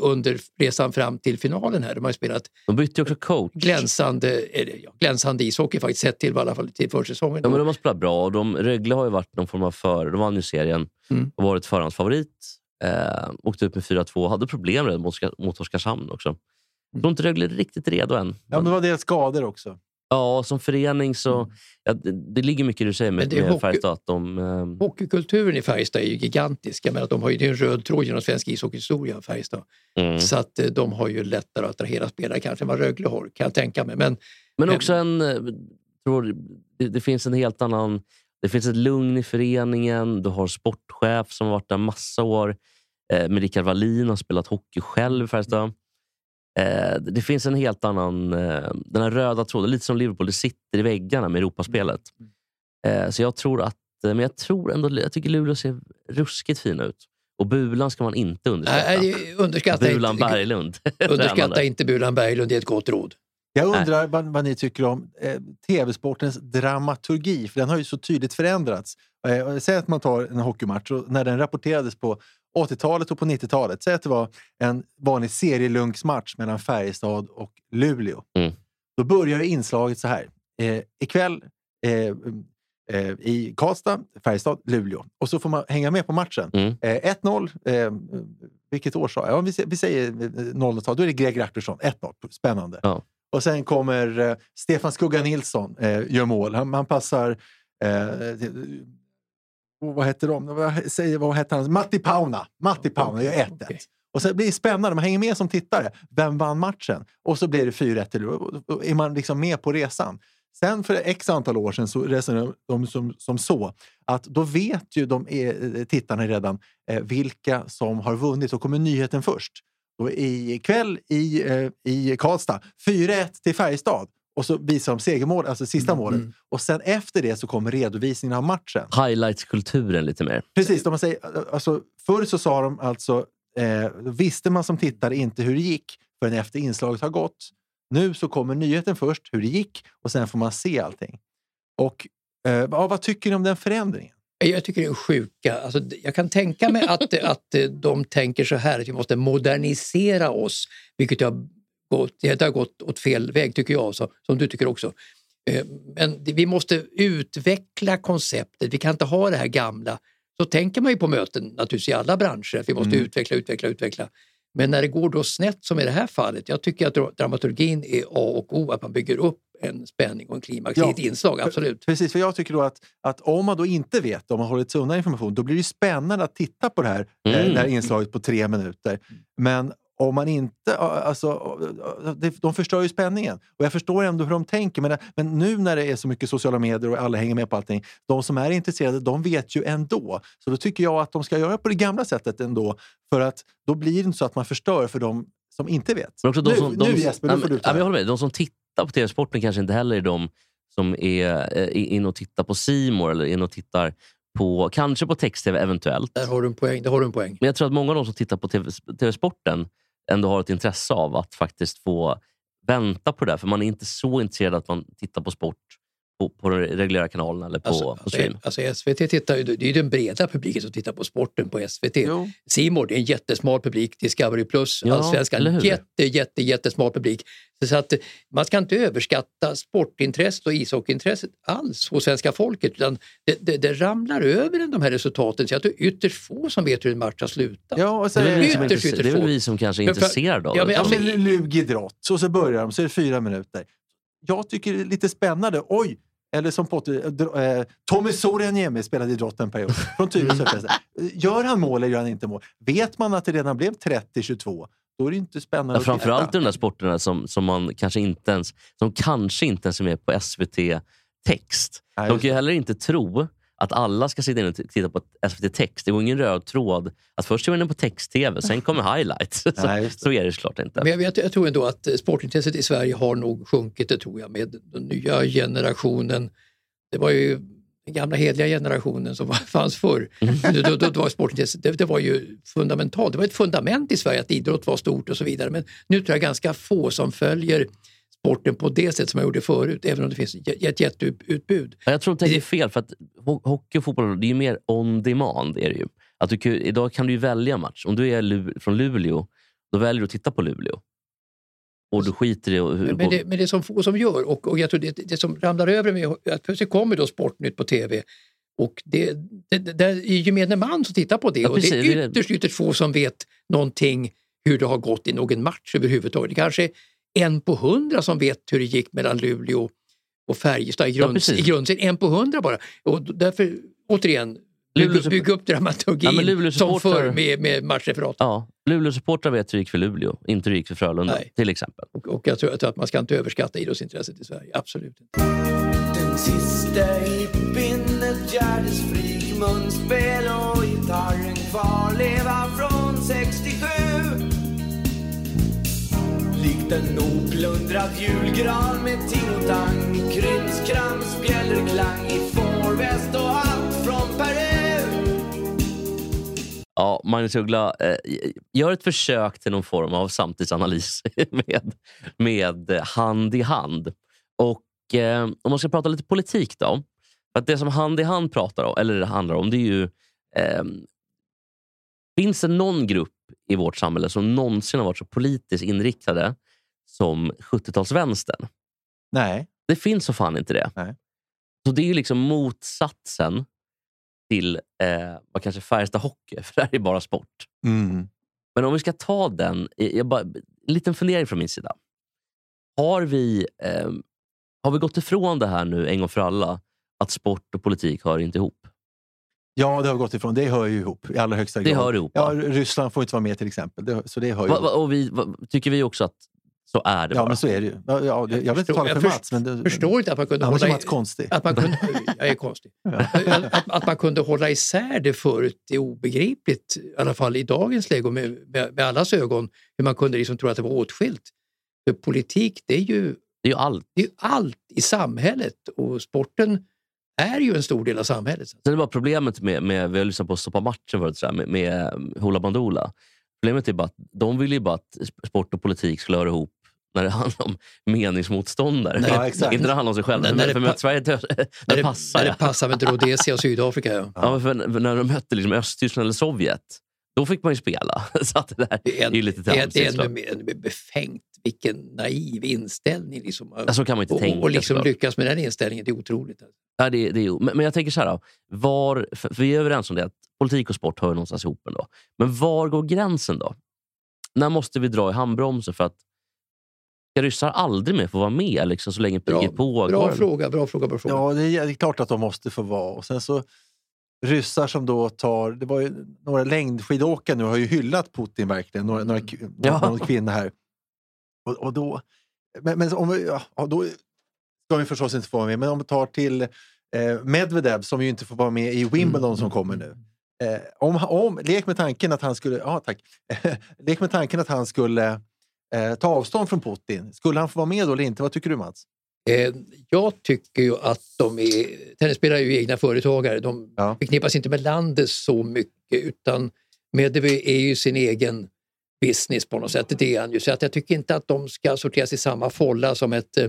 under resan fram till finalen här. De har spelat De bytte också coach. glänsande, ja, glänsande ishockey faktiskt, sett till, i alla fall till försäsongen. Ja, men de har spelat bra och de, Rögle har ju varit någon form av för... De vann ju serien Mm. och varit förhandsfavorit. Eh, åkte ut med 4-2 hade problem redan mot, mot Oskarshamn också. Jag tror inte Rögle är riktigt redo än. ja, men det var deras skador också. Ja, som förening så... Ja, det, det ligger mycket du säger med, det med hockey- Färjestad. De, eh, Hockeykulturen i Färjestad är ju gigantisk. Jag menar, de har ju, det är en röd tråd genom svensk ishockeyhistoria, Färjestad. mm. Så att eh, de har ju lättare att attrahera spelare kanske än vad Rögle har, kan jag tänka mig. Men Men också en... eh, Tror, det, det finns en helt annan... Det finns ett lugn i föreningen. Du har sportchef som har varit där massa år. Eh, med Rickard Wallin har spelat hockey själv i Färjestad. Eh, det finns en helt annan... Eh, den här röda tråden, lite som Liverpool, det sitter i väggarna med Europaspelet. Eh, så jag tror att... eh, Men jag tror ändå... Jag tycker Luleå ser ruskigt fina ut. Och Bulan ska man inte underskatta. nej, underskatta Bulan inte, Berglund. [laughs] underskatta inte Bulan Berglund, det är ett gott råd. Jag undrar vad, vad ni tycker om eh, tv-sportens dramaturgi, för den har ju så tydligt förändrats. Eh, säg att man tar en hockeymatch och när den rapporterades på 80-talet och på 90-talet. Säg att det var en vanlig serielunksmatch mellan Färjestad och Luleå. Mm. Då börjar inslaget så här. Eh, ikväll eh, eh, i Karlstad, Färjestad, Luleå. Och så får man hänga med på matchen. Mm. Eh, 1-0, eh, vilket år sa jag? Ja, vi, vi säger eh, 0-tal, då är det Greg Rackersson. 1-0, spännande. Ja. Och sen kommer eh, Stefan Skugga Nilsson, eh, gör mål. Han, han passar... Eh, till- vad heter de? Vad, säger, vad heter han? Matti Pauna. Matti Pauna gör 1-1. Okej. Och sen blir det spännande, man hänger med som tittare. Vem vann matchen? Och så blir det 4-1 till är man liksom med på resan. Sen för x antal år sedan så resonerade de som, som så att då vet ju de eh, tittarna redan eh, vilka som har vunnit. Då kommer nyheten först. Då ikväll i, eh, i Karlstad, 4-1 till Färjestad. Och så visar de segermål, alltså sista målet. Och sen efter det så kommer redovisningen av matchen. Highlights-kulturen lite mer. Precis, de säger, alltså, förr så sa de alltså, eh, visste man som tittare inte hur det gick förrän efter inslaget har gått. Nu så kommer nyheten först, hur det gick, och sen får man se allting. Och eh, ja, vad tycker ni om den förändringen? Jag tycker det är sjuka. Alltså, jag kan tänka mig att, att de tänker så här att vi måste modernisera oss, vilket har gått, det har gått åt fel väg tycker jag, så, som du tycker också. Eh, Men vi måste utveckla konceptet, vi kan inte ha det här gamla. Så tänker man ju på möten naturligtvis i alla branscher, att vi måste Mm. utveckla, utveckla, utveckla. Men när det går då snett som i det här fallet, jag tycker att dra- dramaturgin är A och O, att man bygger upp en spänning och en klimax Ja. i ett inslag, absolut. Precis, för jag tycker då att, att om man då inte vet, om man hållit sig undan information, då blir det spännande att titta på det här, eh, Mm. det här inslaget på tre minuter. Men om man inte... Alltså, de förstör ju spänningen. Och jag förstår ändå hur de tänker. Men, men nu när det är så mycket sociala medier och alla hänger med på allting, de som är intresserade, de vet ju ändå. Så då tycker jag att de ska göra på det gamla sättet ändå. För att då blir det inte så att man förstör för de som inte vet. Men också de nu, som, de, nu Jesper, ja, nu får du ja, ta men Jag håller med. De som tittar på TV-sporten kanske inte heller är de som är eh, in och tittar på Simor eller in och tittar på, kanske på text-tv eventuellt. Där har du en poäng. Där har du en poäng. Men jag tror att många av de som tittar på TV TV-sporten ändå har ett intresse av att faktiskt få vänta på det. där. För man är inte så intresserad att man tittar på sport på, på den reguljära kanalen eller på, Alltså, på stream. alltså, alltså SVT tittar ju, det är ju den breda publiken som tittar på sporten på SVT. Simor det är en jättesmal publik, Discovery Plus, Ja, Allsvenskan, jätte, jätte, jättesmal publik. Så att man ska inte överskatta sportintresset och ishockeyintresset alls hos svenska folket. Utan det, det, det ramlar över de här resultaten. Så jag tror ytterst få som vet hur en match har slutat. Ja, och Det sen, är, väl vi som är Ytterst, intresse- ytterst det är väl få. vi som kanske är intresserade av Ja, det. men Ja, alltså- men lugidrott. Så, så börjar de, så är det fyra minuter. Jag tycker det är lite spännande. Oj! Eller som Potter, dr- eh, Tommy Soreniemi spelade idrott en period. Från Tyresö. förresten. Gör han mål eller gör han inte mål? Vet man att det redan blev 30-22, då är det inte spännande Ja, att framförallt i de där sporterna som, som man kanske inte ens, som kanske inte ens är med på SVT Text. De kan ju heller inte tro att alla ska sitta in och titta på SVT Text. Det går ingen röd tråd att först är man inne på text-tv, sen kommer highlights. [laughs] så, Nej, så är det såklart inte. Men jag, vet, jag tror ändå att eh, sportintresset i Sverige har nog sjunkit, det tror jag, med den nya generationen. Det var ju den gamla hedliga generationen som var, [laughs] fanns förr. Då, då, då var sportintresset, det, det var ju fundamentalt. Det var ett fundament i Sverige att idrott var stort och så vidare. Men nu tror jag ganska få som följer sporten på det sätt som jag gjorde förut, även om det finns ett jätteutbud. Ja, Jag tror att det är fel, för att ho- hockey och fotboll det är ju mer on demand. Är det ju. Att du, idag kan du ju välja match. Om du är från Luleå, då väljer du att titta på Luleå. Och du skiter i hur Men, det, men det är som få som gör och, och jag tror det, det som ramlar över med att plötsligt kommer då Sportnytt på tv och det, det, det, är gemene man som tittar på det Ja, och det är är ytterst, ytterst få som vet någonting hur det har gått i någon match överhuvudtaget. Det kanske är en på hundra som vet hur det gick mellan Luleå och Färjestad i, grund, precis. i grundserien. En på hundra bara. Och därför, återigen, Luleå- bygga, bygga upp dramaturgin Ja, men Luleå som förr med, med matchreferat. Ja, Luleå-supportrar vet hur det gick för Luleå, inte hur det gick för Frölunda Nej. till exempel. Och, och jag, tror, jag tror att man ska inte överskatta idrottsintresset i Sverige, absolut inte. Den sista hippien, ett gärdesfrik munspel och gitarren kvarleva Likt en oplundrad julgran med ting-och-tang Krimskrams, bjällerklang i fårväst och hatt från Peru Ja, Magnus Uggla, eh, gör ett försök till någon form av samtidsanalys [laughs] med, med hand i hand. Och eh, Om man ska prata lite politik då. För att det som hand i hand pratar om, eller handlar om, det är ju... Eh, finns det någon grupp i vårt samhälle som någonsin har varit så politiskt inriktade som 70-talsvänstern? Nej. Det finns så fan inte det. Nej. Så det är ju liksom motsatsen till eh, vad kanske Färjestad Hockey, [laughs] för det här är bara sport. Mm. Men om vi ska ta den, jag bara, en liten fundering från min sida. Har vi, eh, har vi gått ifrån det här nu en gång för alla, att sport och politik hör inte ihop? Ja, det har gått ifrån. Det hör ju ihop i allra högsta Det grad. hör ihop. Ja? Ryssland får inte vara med till exempel. Det, så det hör Va, ihop. va, och vi, va, tycker vi också att så är det Ja, bara? men så är det ju. Ja, ja, det- jag vill inte förstår- tala jag för först- Mats, men... Det, förstår inte att man kunde hålla Mats konstig. Att man kunde, [laughs] jag är konstig. Att, att man kunde hålla isär det förut är obegripligt, i alla fall i dagens läge med, med, med allas ögon, hur man kunde liksom tro att det var åtskilt. För politik, det är ju, Det är ju allt. det är ju allt i samhället och sporten är ju en stor del av samhället. Sen är bara problemet med, med vi har lyssnat på Stoppa matchen förut, så med, med um, Hoola Bandoola. Problemet är bara att de vill ju bara att sport och politik skulle höra ihop när det handlar om meningsmotståndare. Nej, Ja, exakt. Inte när det handlar om sig själva. När- det pa- Sverige När det passar. när det passar med Rhodesia och Sydafrika. Ja. Ja, för, när de mötte liksom Östtyskland eller Sovjet, då fick man ju spela. [laughs] Så att det där Det är, är ju lite det är, tramsigt. det är såklart. ännu mer- ännu mer befängt. Vilken naiv inställning. Liksom. Ja, så kan man inte och, tänka. och liksom såklart. lyckas med den inställningen, det är otroligt. Ja, det, det är, men, men jag tänker så här, då, var, för, för vi är överens om det, att politik och sport hör någonstans ihop ändå. Men var går gränsen då? När måste vi dra i handbromsen för att ska ryssar aldrig mer få vara med liksom, så länge Bra, pågår? bra fråga, bra fråga, bra fråga. Ja, det är, det är klart att de måste få vara. Och sen så ryssar som då tar... Det var ju, några längdskidåkare nu har ju hyllat Putin verkligen. Några, några, Ja. någon kvinna här. Och, och då, men, men om vi, ja, då ska vi förstås inte få vara med. Men om vi tar till eh, Medvedev som ju inte får vara med i Wimbledon Mm. som kommer nu. Eh, om, om, lek med tanken att han skulle... Ja, tack. [laughs] lek med tanken att han skulle eh, ta avstånd från Putin. Skulle han få vara med då eller inte? Vad tycker du Mats? Eh, jag tycker ju att de är, tennisspelare är ju egna företagare. De Ja. förknippas inte med landet så mycket utan Medvedev är ju sin egen business på något sätt. Det är han ju. Så att jag tycker inte att de ska sorteras i samma folla som ett eh,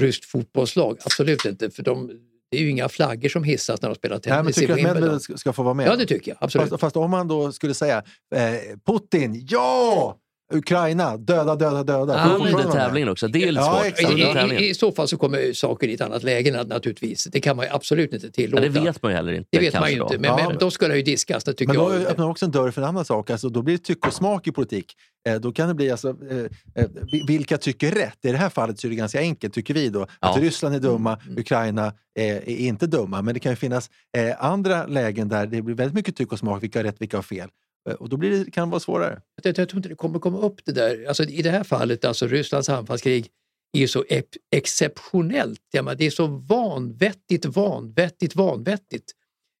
ryskt fotbollslag. Absolut inte. För de, det är ju inga flaggor som hissas när de spelar Nej, men tennis tycker du att. Medvedev ska få vara med? Ja, det tycker jag. Absolut. Fast, fast om man då skulle säga eh, Putin, ja! Ukraina, döda, döda, döda. Ja, med? tävlingen också. Det är ju lite Ja, svårt. Ja, I, i, I så fall så kommer saker i ett annat läge nat- naturligtvis. Det kan man ju absolut inte Ja, tillåta. det vet man ju heller inte. Det vet man ju inte. då. Men, Ja. men då skulle det ju diskas, det tycker Men då jag. öppnar också en dörr för en annan sak. Alltså, då blir det tycke och smak i politik. Eh, då kan det bli alltså, eh, eh, vi- vilka tycker rätt? I det här fallet så är det ganska enkelt, tycker vi. då. Att Ja. Ryssland är dumma, Mm. Ukraina eh, är inte dumma. Men det kan ju finnas eh, andra lägen där det blir väldigt mycket tycke och smak. Vilka har rätt, vilka har fel? Eh, och då blir det, kan det vara svårare. Jag, jag tror inte det kommer komma upp det där. Alltså, I det här fallet, alltså Rysslands anfallskrig är så ep- exceptionellt. Ja, men det är så vanvettigt, vanvettigt, vanvettigt.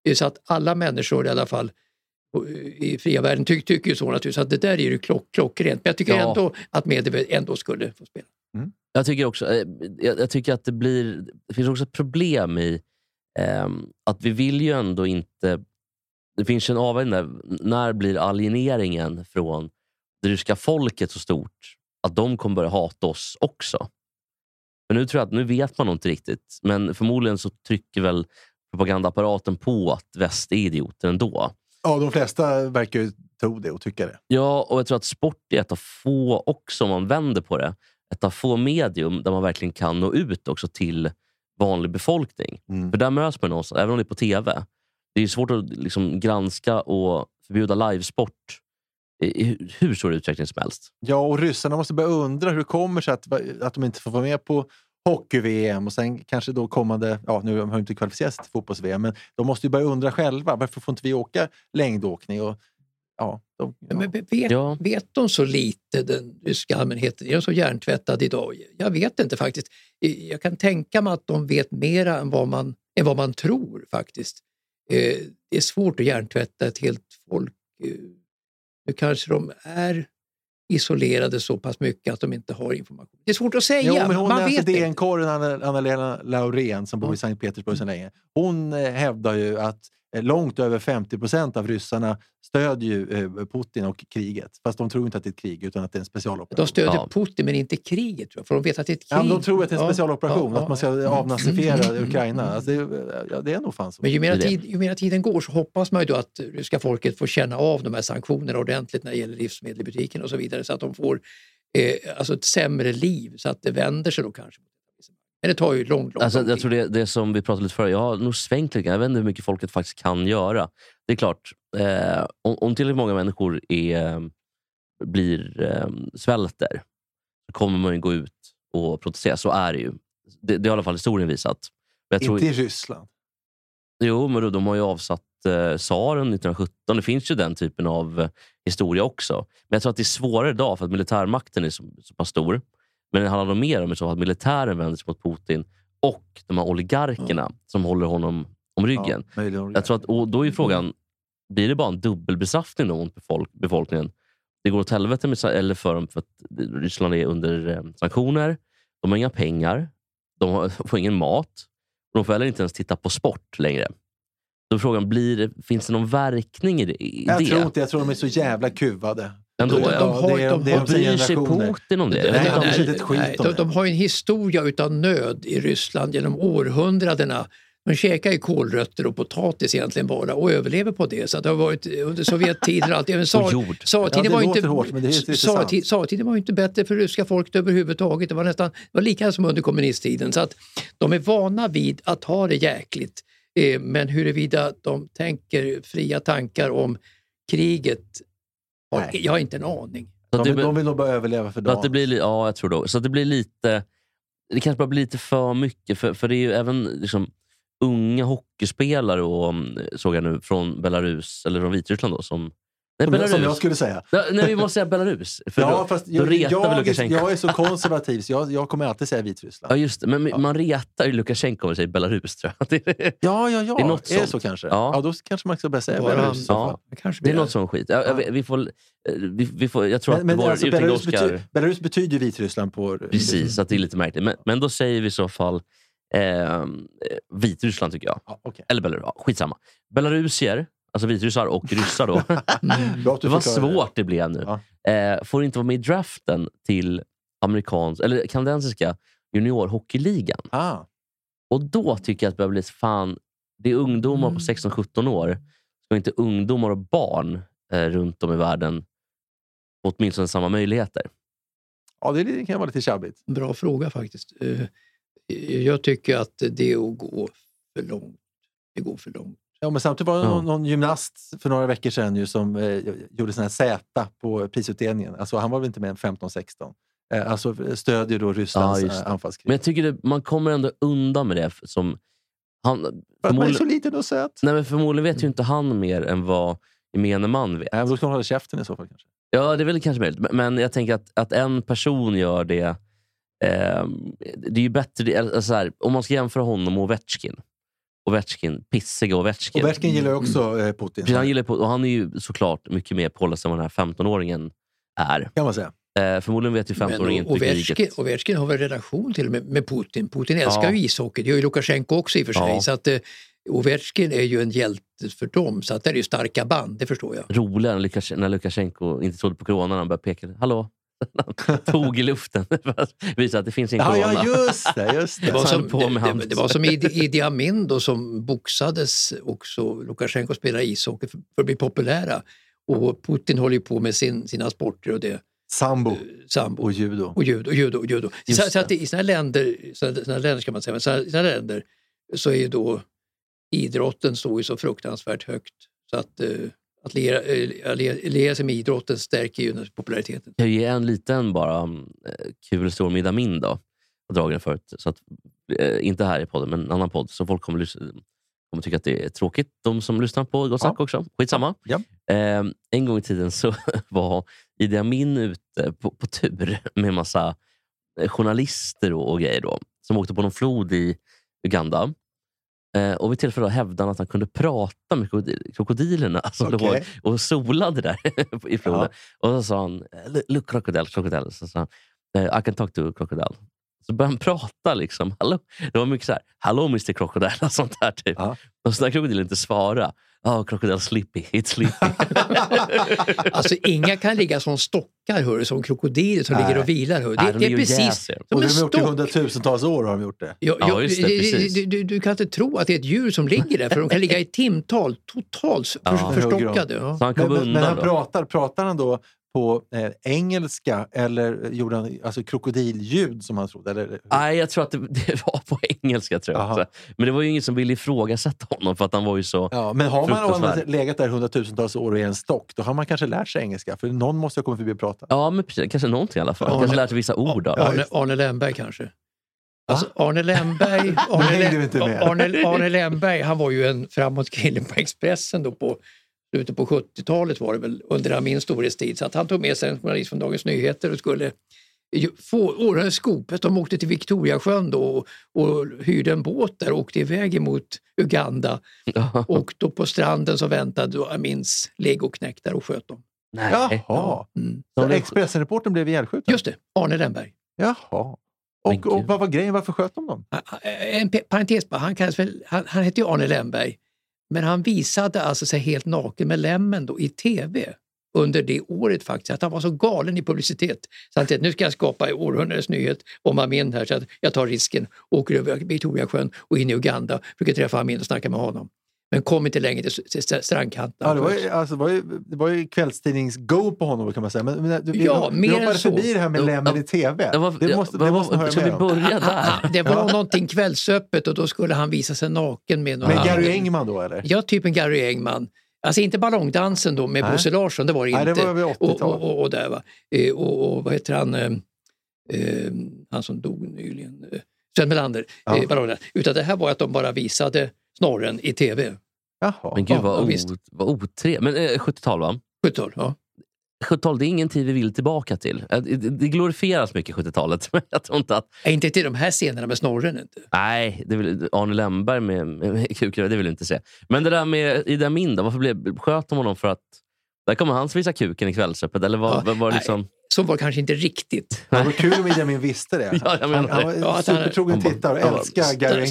Det är så att alla människor i alla fall eh, i fria världen ty, tycker ju så naturligtvis. Att det där är ju klock, klockrent. Men jag tycker Ja. ändå att Medvedev ändå skulle få spela. Jag tycker också eh, jag, jag tycker att det blir... Det finns också ett problem i ehm, att vi vill ju ändå inte... Det finns en avvägning där. När blir alieneringen från det ryska folket så stort att de kommer börja hata oss också? Men nu tror jag att nu vet man nog inte riktigt. Men förmodligen så trycker väl propagandaapparaten på att väst är idioter ändå. Ja, de flesta verkar ju tro det och tycka det. Ja, och jag tror att sport är ett av få, också om man vänder på det, ett av få medium där man verkligen kan nå ut också till vanlig befolkning. Mm. För där möts man någonstans, även om det är på TV. Det är svårt att liksom granska och förbjuda livesport i hur stor utsträckning som helst. Ja, och ryssarna måste börja undra hur det kommer sig att, att de inte får vara med på hockey-VM och sen kanske då kommande, ja nu har de inte kvalificerat sig till fotbolls-VM, men de måste ju börja undra själva. Varför får inte vi åka längdåkning? Och, ja, de, ja. Men vet, Ja. vet de så lite, den ryska allmänheten? Är de så hjärntvättad idag? Jag vet inte faktiskt. Jag kan tänka mig att de vet mera än vad man, än vad man tror faktiskt. Eh, Det är svårt att hjärntvätta ett helt folk. Eh, Nu kanske de är isolerade så pass mycket att de inte har information. Det är svårt att säga. Jo, men hon man är alltså. DN-korren Anna- Anna-Lena Laurén som bor i Sankt Petersburg sedan länge. Hon eh, hävdar ju att långt över 50 procent av ryssarna stödjer ju eh, Putin och kriget. Fast de tror inte att det är ett krig utan att det är en specialoperation. De stödjer Ja. Putin men inte kriget, tror jag, för de vet att det är ett Ja, krig. men de tror att det är en Ja, specialoperation, ja, att man ska ja. avnazifiera Mm. Ukraina. Alltså, det, är- ja, det är nog fan så. Men ju det. tid, ju mera tiden går så hoppas man ju då att ryska folket får känna av de här sanktionerna ordentligt när det gäller livsmedel i butiken och så vidare så att de får eh, alltså ett sämre liv så att det vänder sig då kanske. Men det tar ju lång, lång, Alltså, lång jag tid. tror det, det som vi pratade lite förut, jag har nog svängt lite. Jag vet inte hur mycket folket faktiskt kan göra. Det är klart, eh, om, om tillräckligt många människor är, blir eh, svälter så kommer man ju gå ut och protestera. Så är det ju. Det, det har i alla fall historien visat. Men jag tror, Inte i Ryssland. Jo, men då, de har ju avsatt eh, tsaren 1917. Det finns ju den typen av eh, historia också. Men jag tror att det är svårare idag för att militärmakten är så, så pass stor. Men det handlar mer om att militären vänder sig mot Putin och de här oligarkerna som håller honom om ryggen. Ja. Jag tror att, och då är frågan, blir det bara en dubbelbestraffning mot befolk, befolkningen? Det går åt helvete med, eller för dem för att Ryssland är under eh, sanktioner. De har inga pengar. De har, [laughs] får ingen mat. De får heller inte ens titta på sport längre. Då är frågan, blir finns det någon verkning i det? I jag det? tror inte, jag tror de är så jävla kuvade. Ändå, De- ja. de har- det de tio Bryr sig. Putin om det? Nej, ett skit nej, de, de har en historia utav nöd i Ryssland genom århundradena. De käkar ju kålrötter och potatis egentligen bara och överlever på det. Så att det har varit under Sovjettiden och allt. Även [laughs] tsartiden Ja, det var inte, hårt, tsartiden var inte bättre för ryska folket överhuvudtaget. Det var nästan det var lika som under kommunisttiden. Så att de är vana vid att ha det jäkligt. Eh, Men huruvida de tänker fria tankar om kriget, Nej. jag har inte en aning. Så De, det- de vill nog bara överleva för Så att det dagen. blir, li- ja, jag tror det. Så att det blir lite... Det kanske bara blir lite för mycket. För, för det är ju även liksom, unga hockeyspelare och, mm, såg jag nu från Belarus, eller från Vitryssland då, som... Nej, Belarus. som jag skulle säga. Ja, Nej, vi måste säga Belarus. För Ja, då, fast då jag, retar vi jag, Lukasjenko. jag är så konservativ så jag, jag kommer alltid säga Ja, Vitryssland. just det. Men man retar ju Lukasjenko om vi säger Belarus, tror jag. [laughs] Det är, Ja, ja, ja. Det är något är det så kanske? Ja. Ja. då kanske man ska börja säga Bara Belarus. så ja. fall. Det kanske det är blir något som skit. Ja, vet- vi, får, eh, vi, vi får, jag tror Men, att men vår alltså, Belarus, Oscar... bety Belarus betyder ju Vitryssland på... Precis, att det är lite märkligt. Men, men då säger vi i så fall eh, Vitryssland, tycker jag. Ja, okej. Eller Belarus, ja, skitsamma. Belarusier, alltså vitryssar och [laughs] ryssar då. Att det var svårt det blev nu. Eh, får inte vara med i draften till amerikansk, eller kanadensiska juniorhockeyligan. Ah, Och då tycker jag att det börjar bli fan, det är ungdomar på 16-17 år. Ska inte ungdomar och barn eh, runt om i världen få åtminstone samma möjligheter? ja, det kan vara lite tjabbigt. Bra fråga faktiskt. Eh, Jag tycker att det är att gå för långt. Det går för långt. Ja, men samtidigt var det någon, någon gymnast för några veckor sedan ju, som eh, gjorde sån här Z på prisutdelningen. Alltså, han var väl inte mer än 15-16. Eh, alltså stödjer då Rysslands Ja, eh, anfallskrig. Men jag tycker det, man kommer ändå undan med det. Som, han, För att man är så liten och söt. nej, men förmodligen vet ju inte han mer än vad gemene man vet. Nej, då ska man hålla käften i så fall. kanske. Ja, det är väl kanske möjligt. Men- jag tänker att, att en person gör det. ehm, det är ju bättre, alltså så här, om man ska jämföra honom och Ovechkin. Ovechkin, pissiga Ovechkin. Ovechkin gillar ju också eh, Putin. Precis, han, gillar på, och han är ju såklart mycket mer påläst än vad den här 15-åringen är. Kan man säga. Eh, förmodligen vet ju 15-åringen inte Ovechkin. Ovechkin har väl relation till och med med Putin. Putin älskar Ja. ju ishockey, det gör ju Lukasjenko också i och för sig. Ja. Så att, eh, Ovechkin är ju en hjälte för dem, så att det är ju starka band, det förstår jag. roligare när Lukas- när Lukasjenko inte trodde på corona. Han började peka. Hallå? Han [laughs] tog i luften [laughs] för att det finns ingen Ja, corona. ja, just det. Just Det det. var, som, höll på med det, det, det var som Idi, Amin då, som boxades också. Lukasjenko spelar ishockey för, för att bli populära. Och Putin håller ju på med sin, sina sporter och det. Sambo Sambo. och judo. och judo. Och judo, och judo. Så, så att i sådana länder, såna, såna länder ska man säga, men såna, såna länder så är ju då idrotten står ju så fruktansvärt högt. Så att, eh, att liera, eh, liera sig med idrotten stärker ju populariteten. Jag ge en liten bara eh, kul om Ida Min då. Jag har dragit den förut. Så att, eh, inte här i podden, men en annan podd. Så folk kommer, kommer tycka att det är tråkigt. De som lyssnar på Gott Snack Ja. också. Skitsamma. Ja. Eh, en gång i tiden så [laughs] var Idi Amin ute på, på tur med massa journalister och, och grejer. Då, som åkte på någon flod i Uganda. Eh, och vid tillfälle hävdade han att han kunde prata med krokodil- krokodilerna som Okej. låg och solade där [laughs] i floden. Och så sa han, look crocodile, crocodile. Så sa han, "Eh, I can talk to crocodile. Så började han prata. liksom. Hallå? Det var mycket så här, hello Mr Crocodile [laughs] och sånt där. Typ. Ja. Och så när krokodilen inte svarade, oh, crocodile sleepy, it's sleepy. [laughs] Alltså inga kan ligga som stockar hör, som krokodiler som Nej. ligger och vilar. Hör. Nej, Det, de det är och precis jäser. som Och en de har gjort det i stock. hundratusentals år. Har de gjort det. Ja, Ja, ja, just det, precis. du, du, du kan inte tro att det är ett djur som ligger där för de kan ligga i timtal totalt för, Ja. förstockade. Ja. Så han kom Men, men, undan men han då. pratar, pratar han då på eh, engelska eller gjorde han alltså, krokodilljud som han trodde? Eller, Nej, jag tror att det, [laughs] det var på engelska. tror jag. Aha. Så- Men det var ju ingen som ville ifrågasätta honom för att han var ju så... Ja, men har man, om man legat där hundratusentals år och är en stock, då har man kanske lärt sig engelska. För någon måste ha kommit förbi och pratat. Ja, men precis, kanske någonting i alla fall. Ja, kanske lärt sig vissa ord. Då. Arne, Arne Lemberg kanske. Alltså, Arne Lemberg, [laughs] Arne, med. Arne, Arne Lemberg han var ju en framåt kille på Expressen då på slutet på 70-talet var det väl under Amins storhetstid. Så att han tog med sig en journalist från Dagens Nyheter och skulle få ordna skopet. De åkte till Victoriasjön då och, och hyrde en båt där och åkte iväg emot Uganda. Och då på stranden så väntade då Amins legoknektar och sköt dem. Nej. Jaha. Mm. Så Expressen-reportern blev ihjälskjuten? Just det, Arne Lemberg. Jaha. Och, och vad var grejen? Varför sköt de dem? En parentes bara, han, kallas väl, han, han hette ju Arne Lemberg. Men han visade alltså sig helt naken med lämmen då i tv under det året faktiskt. Att han var så galen i publicitet. Så han tänkte nu ska jag skapa århundradets nyhet om Amin här så att jag tar risken, åker över Victoriasjön och in i Uganda, försöker träffa Amin och snacka med honom. Men kom inte längre till, till st- strandkanten. Ja, det, var ju, alltså, det, var ju, det var ju kvällstidnings-go på honom kan man säga. Men, men, du, Ja, vi mer hoppade än så. förbi det här med Ja, lämmen ja. i tv. [laughs] Det var, det måste, ja, det måste man höra Ska mer om. börja där? Det var någonting kvällsöppet och då skulle han visa sig naken med någon Med Gary. Engman då eller? Ja, typ en Gary Engman. Alltså inte ballongdansen då med Nej. Bosse Larsson, det var det Nej, inte. det var och, 80-tal. och, och, och där va. Eh, och, och vad heter han, eh, eh, han som dog nyligen, eh, Sven Melander. Ja. Eh. Utan det här var att de bara visade snorren i tv. Jaha. Men gud vad, ja, vad otrevligt. Men eh, 70-tal va? 70-tal, ja. 70-tal, det är ingen tid vi vill tillbaka till. Eh, Det, glorifieras mycket 70-talet. [laughs] Men jag tror inte att... Nej, Inte till de här scenerna med snorren inte. Nej, det vill, Arne Lemberg med, med, med kuken, det vill jag inte se. Men det där med Idi Amin då, varför blev, sköt de honom för att... Där kommer han visa kuken i Kvällsöppet, eller var, Ja, var, det nej. liksom... Så var kanske inte riktigt. Det var kul om Idi Amin visste det. [laughs] Ja, jag menar han, han var supertrogen tittare och älskar Gary Engman.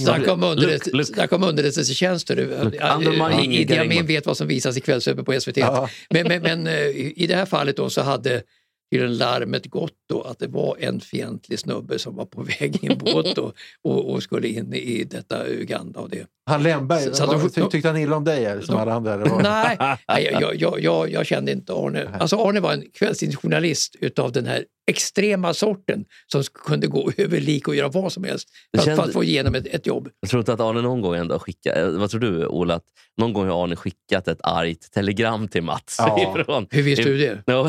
Snacka om, underrättelsetjänster. Look, Ja, undermining Idi Gary Amin Engman. vet vad som visas i Kvällsöppet på SVT. Ja. Men, men, men eh, i det här fallet då så hade tydligen larmet gått då att det var en fientlig snubbe som var på väg i en båt då, [laughs] och, och skulle in i detta Uganda. Och det. Han Lemberg, Så- så vad- ty, tyckte han illa om dig eller, som de- alla andra? Eller? Nej, [laughs] nej jag, jag, jag, jag kände inte Arne. Alltså Arne var en kvällstidningsjournalist utav den här extrema sorten som kunde gå [laughs] över lik och göra vad som helst för, att- för kände- att få igenom ett, ett jobb. Jag tror inte att Arne någon gång ändå skickat... eh, Vad tror du, Ola? Att någon gång har Arne skickat ett argt telegram till Mats? Ja. [laughs] Ifrån. Hur visste du det? Ja,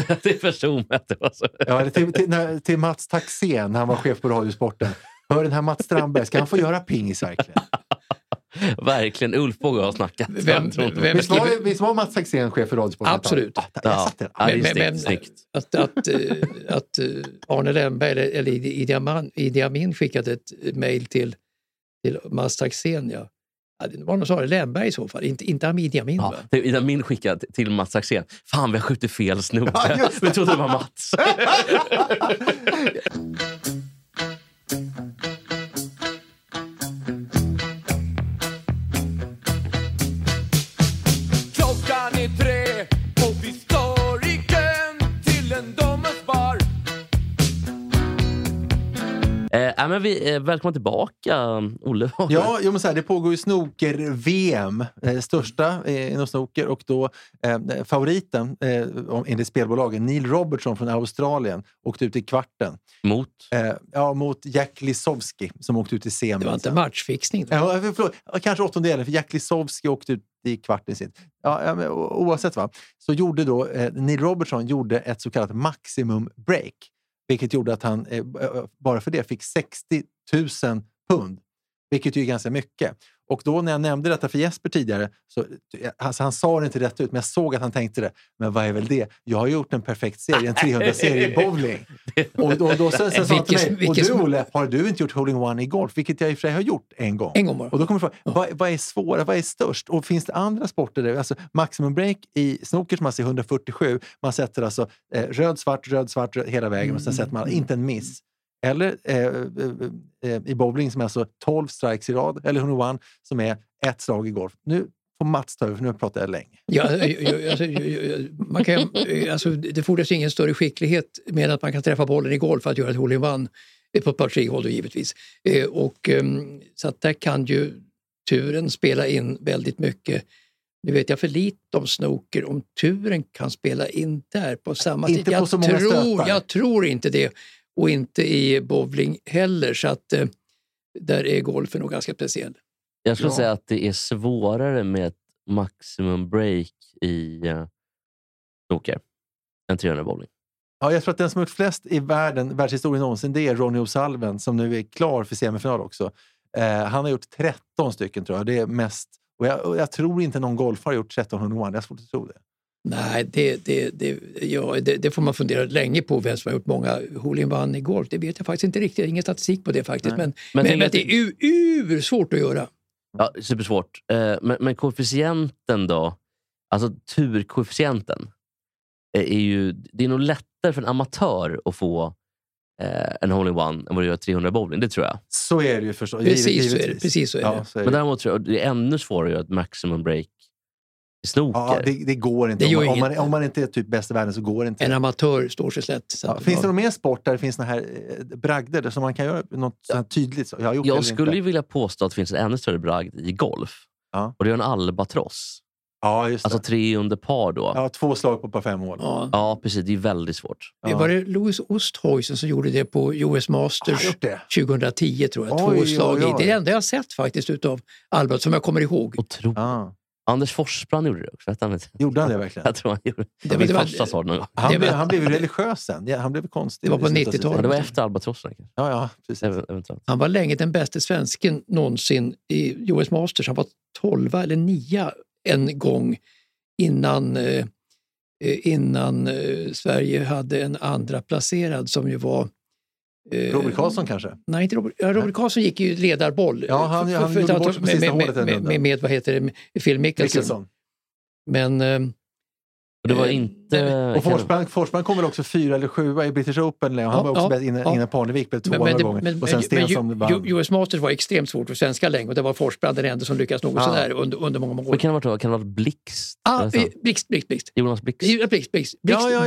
var så. Ja, till, till, när, till Mats Taxén han var chef på Radiosporten. Hör den här Mats Strandberg, ska han få göra pingis verkligen? [laughs] Verkligen. Ulf Båge har snackat. Vem- vem- Visst var, visst var Mats Taxén chef för Radiosporten? Absolut. Ah, Ja. Ja, Men- snyggt. men- snyggt. Att, att, eh, att eh, Arne Lemberg eller, Idi Idi Idi Amin skickade ett mejl till, till Mats Taxén, ja. Ja, det var nog snarare Lemberg i så fall, inte, inte Amid Amin. Ja, va? det är Ida Min skickade till Mats Axén. Fan, vi har skjutit fel snubbe. Ja, vi trodde det var Mats. [laughs] nej, men vi, eh, välkommen tillbaka, Olle. [laughs] Ja, jo, men så här, det pågår ju snooker-VM, eh, största eh, inom snooker. Och då, eh, favoriten eh, enligt spelbolagen, Neil Robertson från Australien, åkte ut i kvarten. Mot? Eh, ja, mot Jack Lisowski som åkte ut i semin. Det var inte matchfixning. Då. Ja, förlåt, Ja, kanske åttondelen, för Jack Lisowski åkte ut i kvarten sitt. Ja, oavsett, va? så gjorde då eh, Neil Robertson gjorde ett så kallat maximum break. Vilket gjorde att han eh, bara för det fick 60 000 pund. Vilket ju är ganska mycket. Och då när jag nämnde detta för Jesper tidigare, så, alltså han sa det inte rätt ut, men jag såg att han tänkte det. Men vad är väl det? Jag har gjort en perfekt serie, en 300-serie i bowling. [laughs] Och då, då sen, sen sa han till Vilket- mig, och du Olle, har du inte gjort hole-in-one i golf? Vilket jag i och för sig har gjort en gång. En gång bara. Och då kommer frågan, vad, vad är svårare, vad är störst? Och finns det andra sporter? Där? Alltså, maximum break i snooker som man ser 147, man sätter alltså eh, röd, svart, röd, svart röd, hela vägen och sen sätter man inte en miss. Eller eh, eh, eh, i bowling som är alltså 12 strikes i rad, eller 101 som är ett slag i golf. Nu får Mats ta över, för nu pratar jag länge. Ja, jag- alltså, man kan, alltså, det fordras ingen större skicklighet med att man kan träffa bollen i golf för att göra ett hole-in-one eh, på ett par tre hål då, givetvis. Eh, Och, ehm, så att där kan ju turen spela in väldigt mycket. Nu vet jag för lite om snooker, om turen kan spela in där på samma Inte på Jag, tror, jag tror inte det. Och inte i bowling heller. Så att eh, där är golfen nog ganska speciell. Jag skulle Ja. säga att det är svårare med ett maximum break i snooker än 300 bowling. Ja, jag tror att den som har gjort flest i världen, världshistorien någonsin, det är Ronnie O'Sullivan som nu är klar för semifinal också. Eh, han har gjort 13 stycken tror jag. Det är mest. Och jag, och jag tror inte någon golfare har gjort 1301. Jag har svårt att tro det. Nej, det, det, det, ja, det, det får man fundera länge på vem som har gjort många hole-in-one i golf. Det vet jag faktiskt inte riktigt. Ingen statistik på det faktiskt. Nej. Men, Men men, men, det är ur, ur svårt att göra. Ja, supersvårt. Eh, men, men koefficienten då? Alltså turkoefficienten. eh, Är ju, det är nog lättare för en amatör att få eh, en hole-in-one än vad det gör 300 bowling. Det tror jag. Så är det ju förstås. Precis så är det. Precis så är Ja, det. så är Men det. däremot tror jag det är ännu svårare att göra ett maximum break snooker. Ja, det, det går inte. Det om, man, om, man, om man inte är typ bäst i världen så går det inte. En amatör står sig slätt. Så Ja, finns det ja. någon mer sport där det finns såna här eh, bragder som man kan göra något här tydligt? Jag, Jag eller skulle ju inte. vilja påstå att det finns en ännu större bragd i golf. Ja. Och det är en albatross. Ja, just det. Alltså tre under par då. Ja, ja, två slag på par fem hål. Ja. precis. Det är väldigt svårt. Ja. Var det Louis Oosthuizen som gjorde det på US Masters det? 2010 tror jag? Oj, Två oj, slag i. oj. Det är det enda jag har sett faktiskt utav Albert som jag kommer ihåg. Otroligt. Ja. Anders Forsbrand gjorde det också. han? Gjorde han det verkligen? Jag tror han gjorde det. Var- Min det var- farsa sa det någon gång. Han, blev, han blev religiös sen. Ja, han blev konstig. Det var på i slutet av sitt 90-talet. Ja, det var efter albatrossen. Ja, ja, precis. Ev- Eventuellt. Han var länge den bästa svensken någonsin i US Masters. Han var 12 eller 9 en gång innan, eh, eh, innan eh, Sverige hade en andra placerad som ju var... eh, Robert Karlsson kanske? Nej, inte Robert, ja, Robert Karlsson gick ju ledarboll. Ja, han- För- han för- gjorde bort sig på med, sista med, hålet med, med, med, vad heter det, Phil Mickelson. Mickelson. Men eh, Och det var Eh, inte... Och Forsberg, Forsberg kom väl också fyra eller sjua i British Open. Han Ja, var också ja, bäst innan, ja. innan Parnevik blev tvåa några gånger. men, och sen men, Stensson men vann. US Masters var extremt svårt för svenskar länge och det var Forsbrand den enda som lyckades något Ja. sådär under, under många, många år. Men kan det ha varit, kan det ha varit Blixt? Ah, Eller så? eh, Blixt, Blixt, Blixt. Jonas Blixt? Blixt, Blixt. Blixt,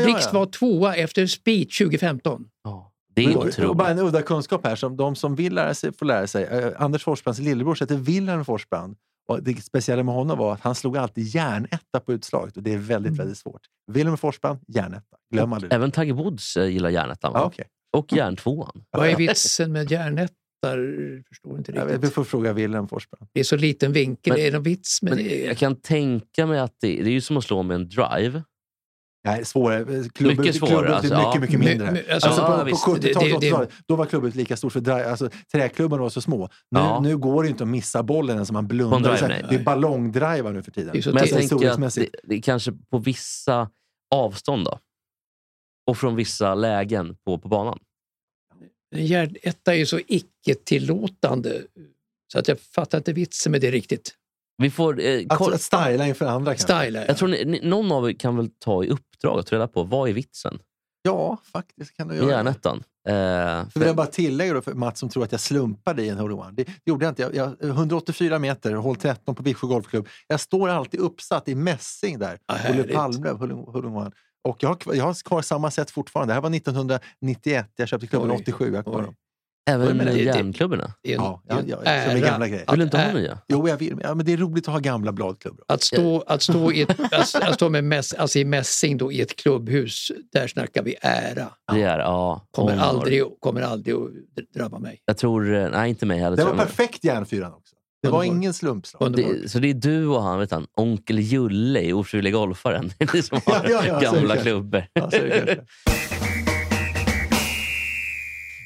Blixt ja. var tvåa efter Speed 2015. Ja, det är Och- och otroligt. bara en udda kunskap här, som de som vill lära sig får lära sig. Eh, Anders Forsbrands lillebror heter Wilhelm Forsbrand. Och det speciella med honom var att han slog alltid järnetta på utslaget och det är väldigt, Mm. väldigt svårt. Wilhelm Forsbrand, järnetta. Glöm aldrig. Även Tiger Woods eh, gillar järnettan. Ja, okej. Och järntvåan. [laughs] Vad är vitsen med järnettar? Förstår inte Jag vet, Vi riktigt. får fråga Wilhelm Forsbrand. Det är så liten vinkel. Men- är det någon vits med Men det? jag kan tänka mig att det, det är ju som att slå med en drive. Nej, svårare. Klubbor, Mycket svårare, klubbor, alltså, mycket, ja. mycket mindre. men, alltså, Alltså, ja, på, visst. på Det- 70-talet, det- det- 80-talet, då var klubbor lika stort. För dri- alltså, träklubbarna var så små. Nu, Ja. nu går det inte att missa bollen ens om man blundar. drive, nej. det är ballongdrivar nu för tiden. Det Men jag tänker att det, det är kanske på vissa avstånd då. Och från vissa lägen på, på banan. En järnetta är ju så icke-tillåtande så att jag fattar inte vitsen med det riktigt. Vi får, eh, Att, att styla inför andra kanske? Style, ja. jag tror ni, ni, någon av er kan väl ta i uppdrag att ta reda på vad är vitsen Ja, faktiskt kan du göra det. Järnettan. Eh, Så vill jag bara tillägga då för Mats som tror att jag slumpade i en hole one. Det, det gjorde jag inte. Jag, jag, 184 meter, hål 13 på Viksjö Golfklubb. Jag står alltid uppsatt i mässing där. Olle hole, one. Och jag har, kvar- jag har kvar samma sätt fortfarande. Det här var 1991. Jag köpte klubben Oj, 87. Jag har kvar dem. Även det- järnklubborna. Ja, ja, ja, som är gamla grejer. Vill du inte ha nya? Jo, jag vill. Ja, men det är roligt att ha gamla bladklubbor. Att stå, att stå, i, ett, [laughs] att, att stå med mäss, alltså i mässing då, i ett klubbhus, där snackar vi ära. Det är, ja, Kommer honor. aldrig, kommer aldrig att drabba mig. Jag tror, eh, nej inte mig heller. Det var perfekt järnfyran också. Det var ingen slumpslag. Det, så det är du och han, vet han, onkel Julle i Ofrivillig golfaren. [laughs] Det är ni som har Ja, ja, ja, gamla [laughs] klubbor.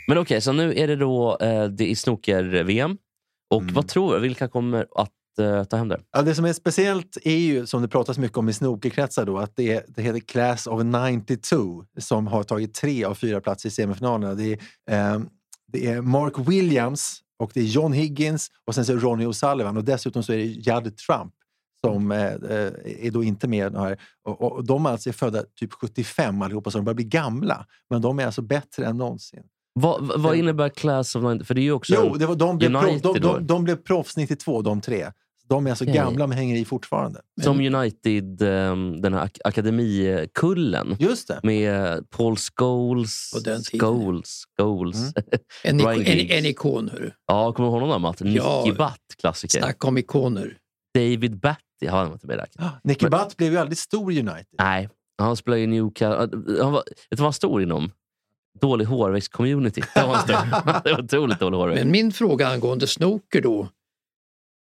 Men okej, så nu är det då eh, det är snooker-VM. Och Mm. vad tror du? Vilka kommer att eh, ta hem det? Ja, det som är speciellt är ju, som det pratas mycket om i snookerkretsar, då, att det, är, det heter Class of 92 som har tagit tre av fyra platser i semifinalerna. Det är, ehm, det är Mark Williams och det är John Higgins och sen så Ronnie O'Sullivan och dessutom så är det Judd Trump som eh, eh, är då inte med. Här. Och, och, och de alltså är födda typ 75 allihopa, så de börjar bli gamla. Men de är alltså bättre än någonsin. Vad, vad- innebär Class of 90? För det är ju också... Jo, det var, de, blev United proff, de, de, de blev proffs 92, de tre. De är alltså Okej. gamla men hänger i fortfarande. Som United, eh, den här ak- akademikullen. Just det. Med Paul Scholes. Scholes. Scholes. Mm. [laughs] En, Ryan iko, en, en ikon, hörru. ja, kommer du ihåg honom? Matt? Nicky Ja. Butt, klassiker. Snacka om ikoner. David Batty, har han inte med? Ah, Nicky Men- Butt blev ju aldrig stor i United. Nej, han spelar i Newcastle. Han var, vet du vad han stod inom? Dålig hårväxt-community. Det var. [laughs] Det var otroligt dålig hårväxt. Men min fråga angående snooker då,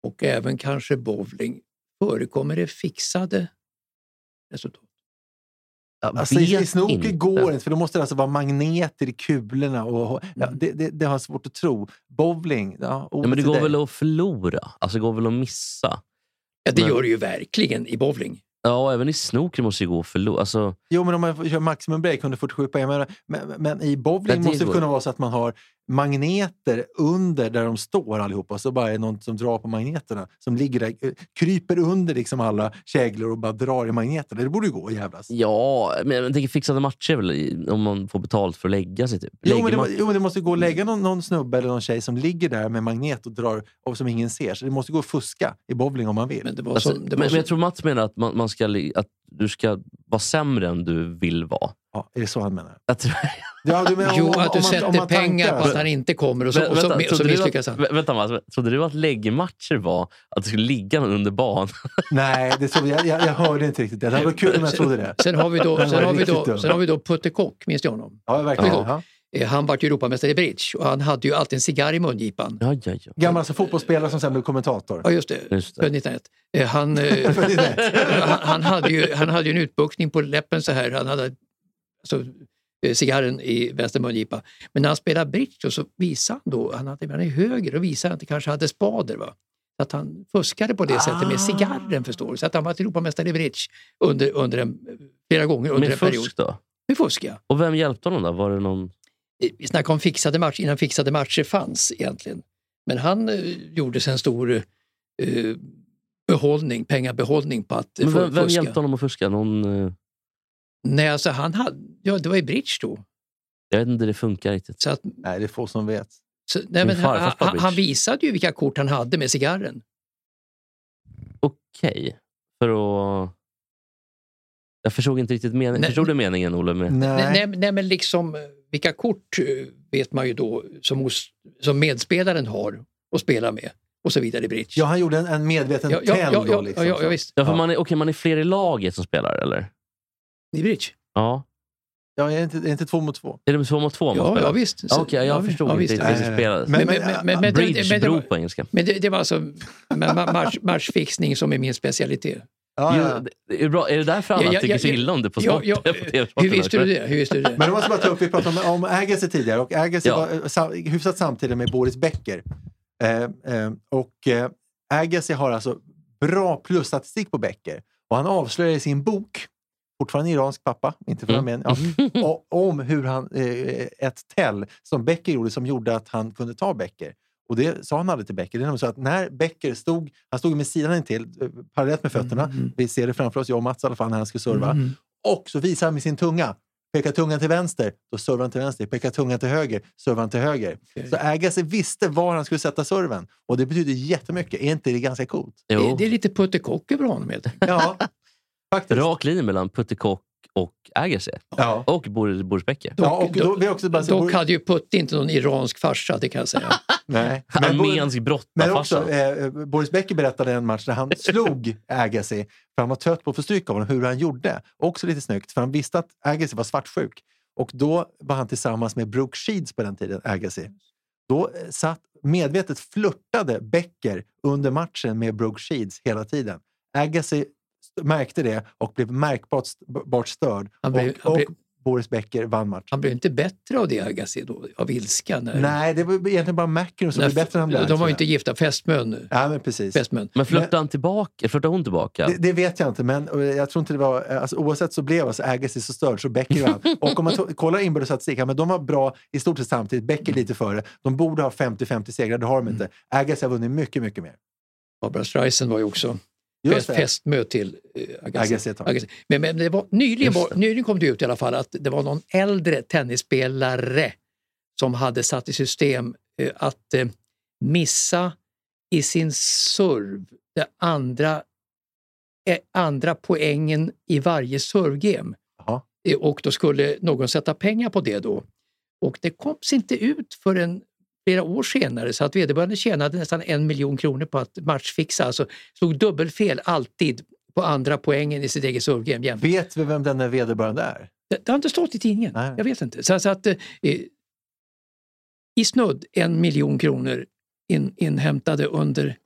och även kanske bowling, förekommer det fixade resultat? Jag Alltså, I snooker inte. går det inte, för då måste det alltså vara magneter i kulorna. Och, ja, Mm. det, det, det har jag svårt att tro. Bowling, ja, Ja, men det går dig. väl att förlora? Alltså det går väl att missa? Ja, det Men- gör det ju verkligen i bowling. Ja, även i snooker måste det gå förlora. Alltså, Jo, men om man kör maximum break 147 poäng. Men, men, men i bowling måste det kunna vara så att man har magneter under där de står allihopa. Så bara är det någon som drar på magneterna. Som ligger där, eh, kryper under liksom alla käglor och bara drar i magneterna. Det borde ju gå att jävlas. ja, men jag tänker fixade matcher väl om man får betalt för att lägga sig. Typ. Jo men, det, man- jo, men det måste gå att lägga någon, någon snubbe eller någon tjej som ligger där med magnet och drar och som ingen ser. Så det måste gå att fuska i bowling om man vill. Men det var Alltså, som, det var men som, jag tror Mats menar att, man, man ska, att du ska vara sämre än du vill vara. Ja, är det så han menar? Jag tror, [laughs] Ja, du menar jo, om- att du om man- sätter om man pengar tankar. på att han inte kommer och så, och så, Vänta, och så trodde du misslyckas att, han. vä- Vänta Mats, trodde du att läggmatcher var att du skulle ligga någon under banan? [laughs] Nej, det trodde jag, jag, jag hörde inte riktigt det. Det varit kul om jag trodde det. Sen har vi då, sen var har vi då, sen har vi då Putte Kock, minns du honom? Ja, verkligen. Ja. Eh, Han var ju Europamästare i bridge och han hade ju alltid en cigarr i mungipan. Ja, ja, ja. Gammal alltså, fotbollsspelare som sen blev kommentator. Ja, just det. Just det. Född 1901. Eh, Han, eh, [laughs] Född 1901. han, han, hade ju, han hade ju en utbuktning på läppen så här. Han hade alltså, cigarren i vänster mungipa. Men när han spelade bridge så visade han då, han, hade, är höger och visade att han kanske hade spader. Va? Att han fuskade på det sättet med Ah. cigarren förstår du. Så att han var Europamästare i bridge under, under en, flera gånger under Med en period. fusk då? Med fusk ja. Och vem hjälpte honom då? Var det någon... Eh, Vi snackade om fixade matcher innan fixade matcher fanns egentligen. Men han eh, gjorde sig en stor eh, behållning, pengabehållning på att eh, Men vem, vem fuska. hjälpte honom att fuska? Någon, eh, Nej, alltså han hade, ja det var i bridge då. jag vet inte, det funkar riktigt. Så att, Nej, det är få som vet. så, nej, men han, han, han visade ju vilka kort han hade med cigarren. Okej. För att... Jag förstod inte riktigt meningen. Nej. Förstod du meningen, Olle? Med... Nej. Nej, nej, nej men liksom eh, vilka kort eh, vet man ju då som, hos, som medspelaren har att spela med och så vidare i bridge. Ja, han gjorde en, en medveten ja, ja, tänd ja, då. ja, Liksom, ja, så. ja, visst. Ja, för Ja. Man, är, okay, man är fler i laget som spelar, eller? I bridge. Ja. Ja, är det inte, är det inte två mot två? Är det två mot två man Ja, ja visst. Ja, Okej, jag ja, förstod ja, inte riktigt hur det spelades. Men- Men, men, men, men, Bridge men, det bro var, på engelska. men det, det var alltså ma- ma- match, matchfixning som är min specialitet. Ja, ja. det är, bra. är det därför alla Ja, ja, tycker ja, så illa om det på Ja, sport? ja, [laughs] hur visste du det? Hur visste du det? Men då måste bara ta upp, vi pratade om, om Agassi tidigare och Agassi Ja. var eh, sam, hyfsat samtidigt med Boris Becker. Eh, eh, och eh, Agassi har alltså bra plusstatistik på Becker och han avslöjar i sin bok, fortfarande iransk pappa, inte för Mm. mm. ja, [laughs] och, om hur han, eh, ett tell som Becker gjorde som gjorde att han kunde ta Becker. Och det sa han aldrig till Becker. Det är nämligen så att när Becker stod, han stod med sidan intill, eh, parallellt med fötterna. Mm, mm. Vi ser det framför oss, jag och Mats i alla fall, när han skulle serva. Mm. Och så visar han med sin tunga. Pekar tungan till vänster, då servar han till vänster. Pekar tungan till höger, servar han till höger. Okej. Så Agassi visste var han skulle sätta serven. Och det betyder jättemycket. Är inte det ganska coolt? Det, Jo. det är lite puttekock över honom helt. Ja, [laughs] faktiskt. Rak linje mellan Puttekock och Agassi. Ja. Och Boris, Becker. Ja, och då, vi också bara Dock hade ju Putte inte någon iransk farsa, det kan jag säga. [laughs] Nej. Men, Bo- Armensk men också, brottarfarsa. eh, Boris Becker berättade en match där han [laughs] slog Agassi för han var trött på att få stryk av honom, hur han gjorde. Också lite snyggt, för han visste att Agassi var svartsjuk. Och då var han tillsammans med Brooke Sheeds på den tiden, Agassi. Då eh, satt, medvetet flörtade Becker under matchen med Brooke Sheeds hela tiden. Agassi märkte det och blev märkbart bart störd. Han blev- och, han och blev- Boris Becker vann matchen. Han blev inte bättre av det, Agassi, då, av ilska. När, Nej, det var egentligen bara Macron som blev bättre än de, det. de var ju inte gifta, fästmön. Ja, men precis. fästmön. Men flörtade han tillbaka? Flörtade hon tillbaka? Det, det vet jag inte, men jag tror inte det var... Alltså, oavsett så blev alltså Agassi så störd så Becker vann. [laughs] Och om man kollar inbördes statistik, ja, men de var bra i stort sett samtidigt. Becker lite före. De borde ha 50-50 segrar, det har de inte. Agassi har vunnit mycket, mycket mer. Barbara Streisand var ju också fäst, fästmö till eh, Agassi. Agassi. Men, men det var, nyligen, var, nyligen kom det ut i alla fall att det var någon äldre tennisspelare som hade satt i system eh, att eh, missa i sin serv det andra, andra poängen i varje servegame. Och då skulle någon sätta pengar på det då. Och det kom inte ut förrän flera år senare så att vederbörande tjänade nästan en miljon kronor på att matchfixa. Alltså slog dubbelfel alltid på andra poängen i sitt eget servegame. jämt. Vet vi vem den vederbörande är? Det, det har inte stått i tidningen. Nej. Jag vet inte. Så, så att, eh, I snudd en miljon kronor in, inhämtade under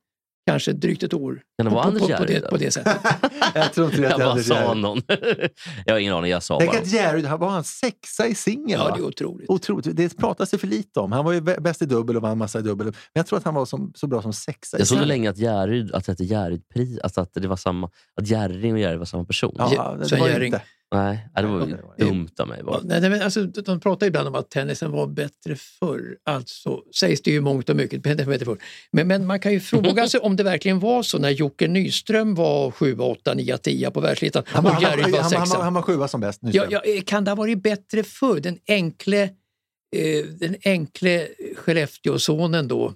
kanske drygt ett år. Kan det vara på, Anders på, på, Järryd det, på det sättet. [laughs] jag tror inte det. Jag bara sa någon. [laughs] jag har ingen aning, jag sa Tänk bara. att han var han sexa i singel. Ja, va? det är otroligt. Otroligt. Det pratas det för lite om. Han var ju bä- bäst i dubbel och vann massa i dubbel. Men jag tror att han var som, så bra som sexa Jag trodde länge att Järryd, att det hette Järrydpris, alltså att det var samma, att Jerring och Järryd var samma person. Ja, det Sven var Jerring. inte. Nej, det var ju dumt av mig. Bara. nej, men alltså, de pratar ibland om att tennisen var bättre förr. Alltså sägs det ju mångt och mycket. Bättre förr. Men, men man kan ju fråga sig om det verkligen var så när Jocke Nyström var 7, 8, 9, 10 på världseliten Han, var- och Jerry han, var han, han, sexa. han var sjua som bäst. Ja, ja, eh, kan det ha varit bättre förr? Den enkle, eh, den enkle Skellefteåsonen då,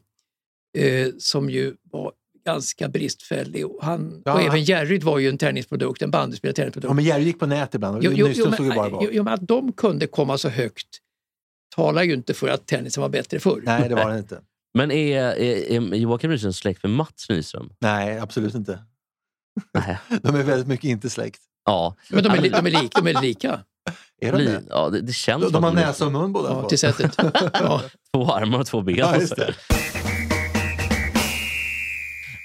eh, som ju var ganska bristfällig. Och, han, Ja, och även Jerryd var ju en tennisprodukt, en bandyspelare tennisprodukt. Ja, men Jerry gick på nät ibland. Jo, jo, jo, men, bara jo, jo, men att de kunde komma så högt talar ju inte för att tennisen var bättre förr. Nej, det var det inte. [laughs] Men är, är, är Joakim Nyström släkt med Mats Nyström? Nej, absolut inte. Nej. [laughs] De är väldigt mycket inte släkt. Ja. Men de är, de är, lika, de är lika [laughs] Är de det? ja, det, det känns De, de har näsa och mun båda ja, två. till sättet. Ja. Två armar och två ben. Ja,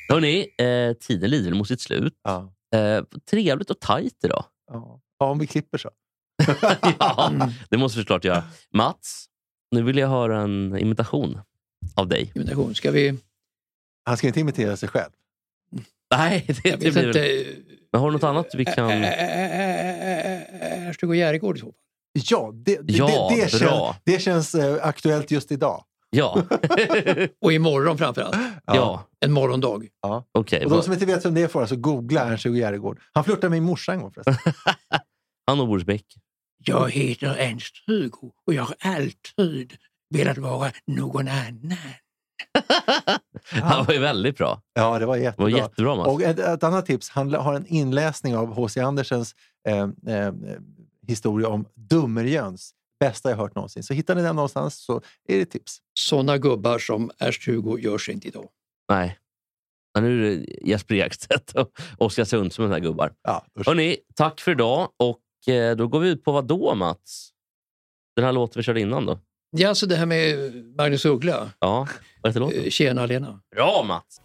Hörrni, eh, tiden lider mot sitt slut. Ja. Eh, trevligt och tajt idag. Ja. ja, om vi klipper så. [laughs] ja, det måste vi såklart göra. Mats, nu vill jag höra en imitation av dig. Imitation. Ska vi... Han ska inte imitera sig själv. Nej, det, Jag det blir inte. Men har du något annat vi kan... Erstug och Järegård i så fall. Ja, det, det, Ja, det, det, bra. känns, det känns eh, aktuellt just idag. Ja, [laughs] Och imorgon framförallt. ja. En morgondag. okej. Och de som inte vet vem det är får alltså googla Ernst-Hugo Järegård. Han flörtade med min morsa en gång förresten. [laughs] Han och Boris Beck. Jag heter Ernst-Hugo och jag har alltid velat vara någon annan. [laughs] Han var ju väldigt bra. Ja, det var Det jättebra. var jättebra. Och ett, ett annat tips, han har en inläsning av H.C. Andersens eh, eh, historia om Dummerjöns. Bästa jag hört någonsin. Så hittar ni den någonstans så är det tips. Sådana gubbar som Ernst-Hugo görs inte idag. Nej. Men nu är det Jesper Ekstedt och Oskar Sundström, de här gubbar. Ja. Hörrni, tack för idag. Och eh, då går vi ut på vad då, Mats? Den här låten vi körde innan då? Ja, så det här med Magnus Uggla. Ja, vad heter låten? Eh, Tjena Lena. Bra Mats!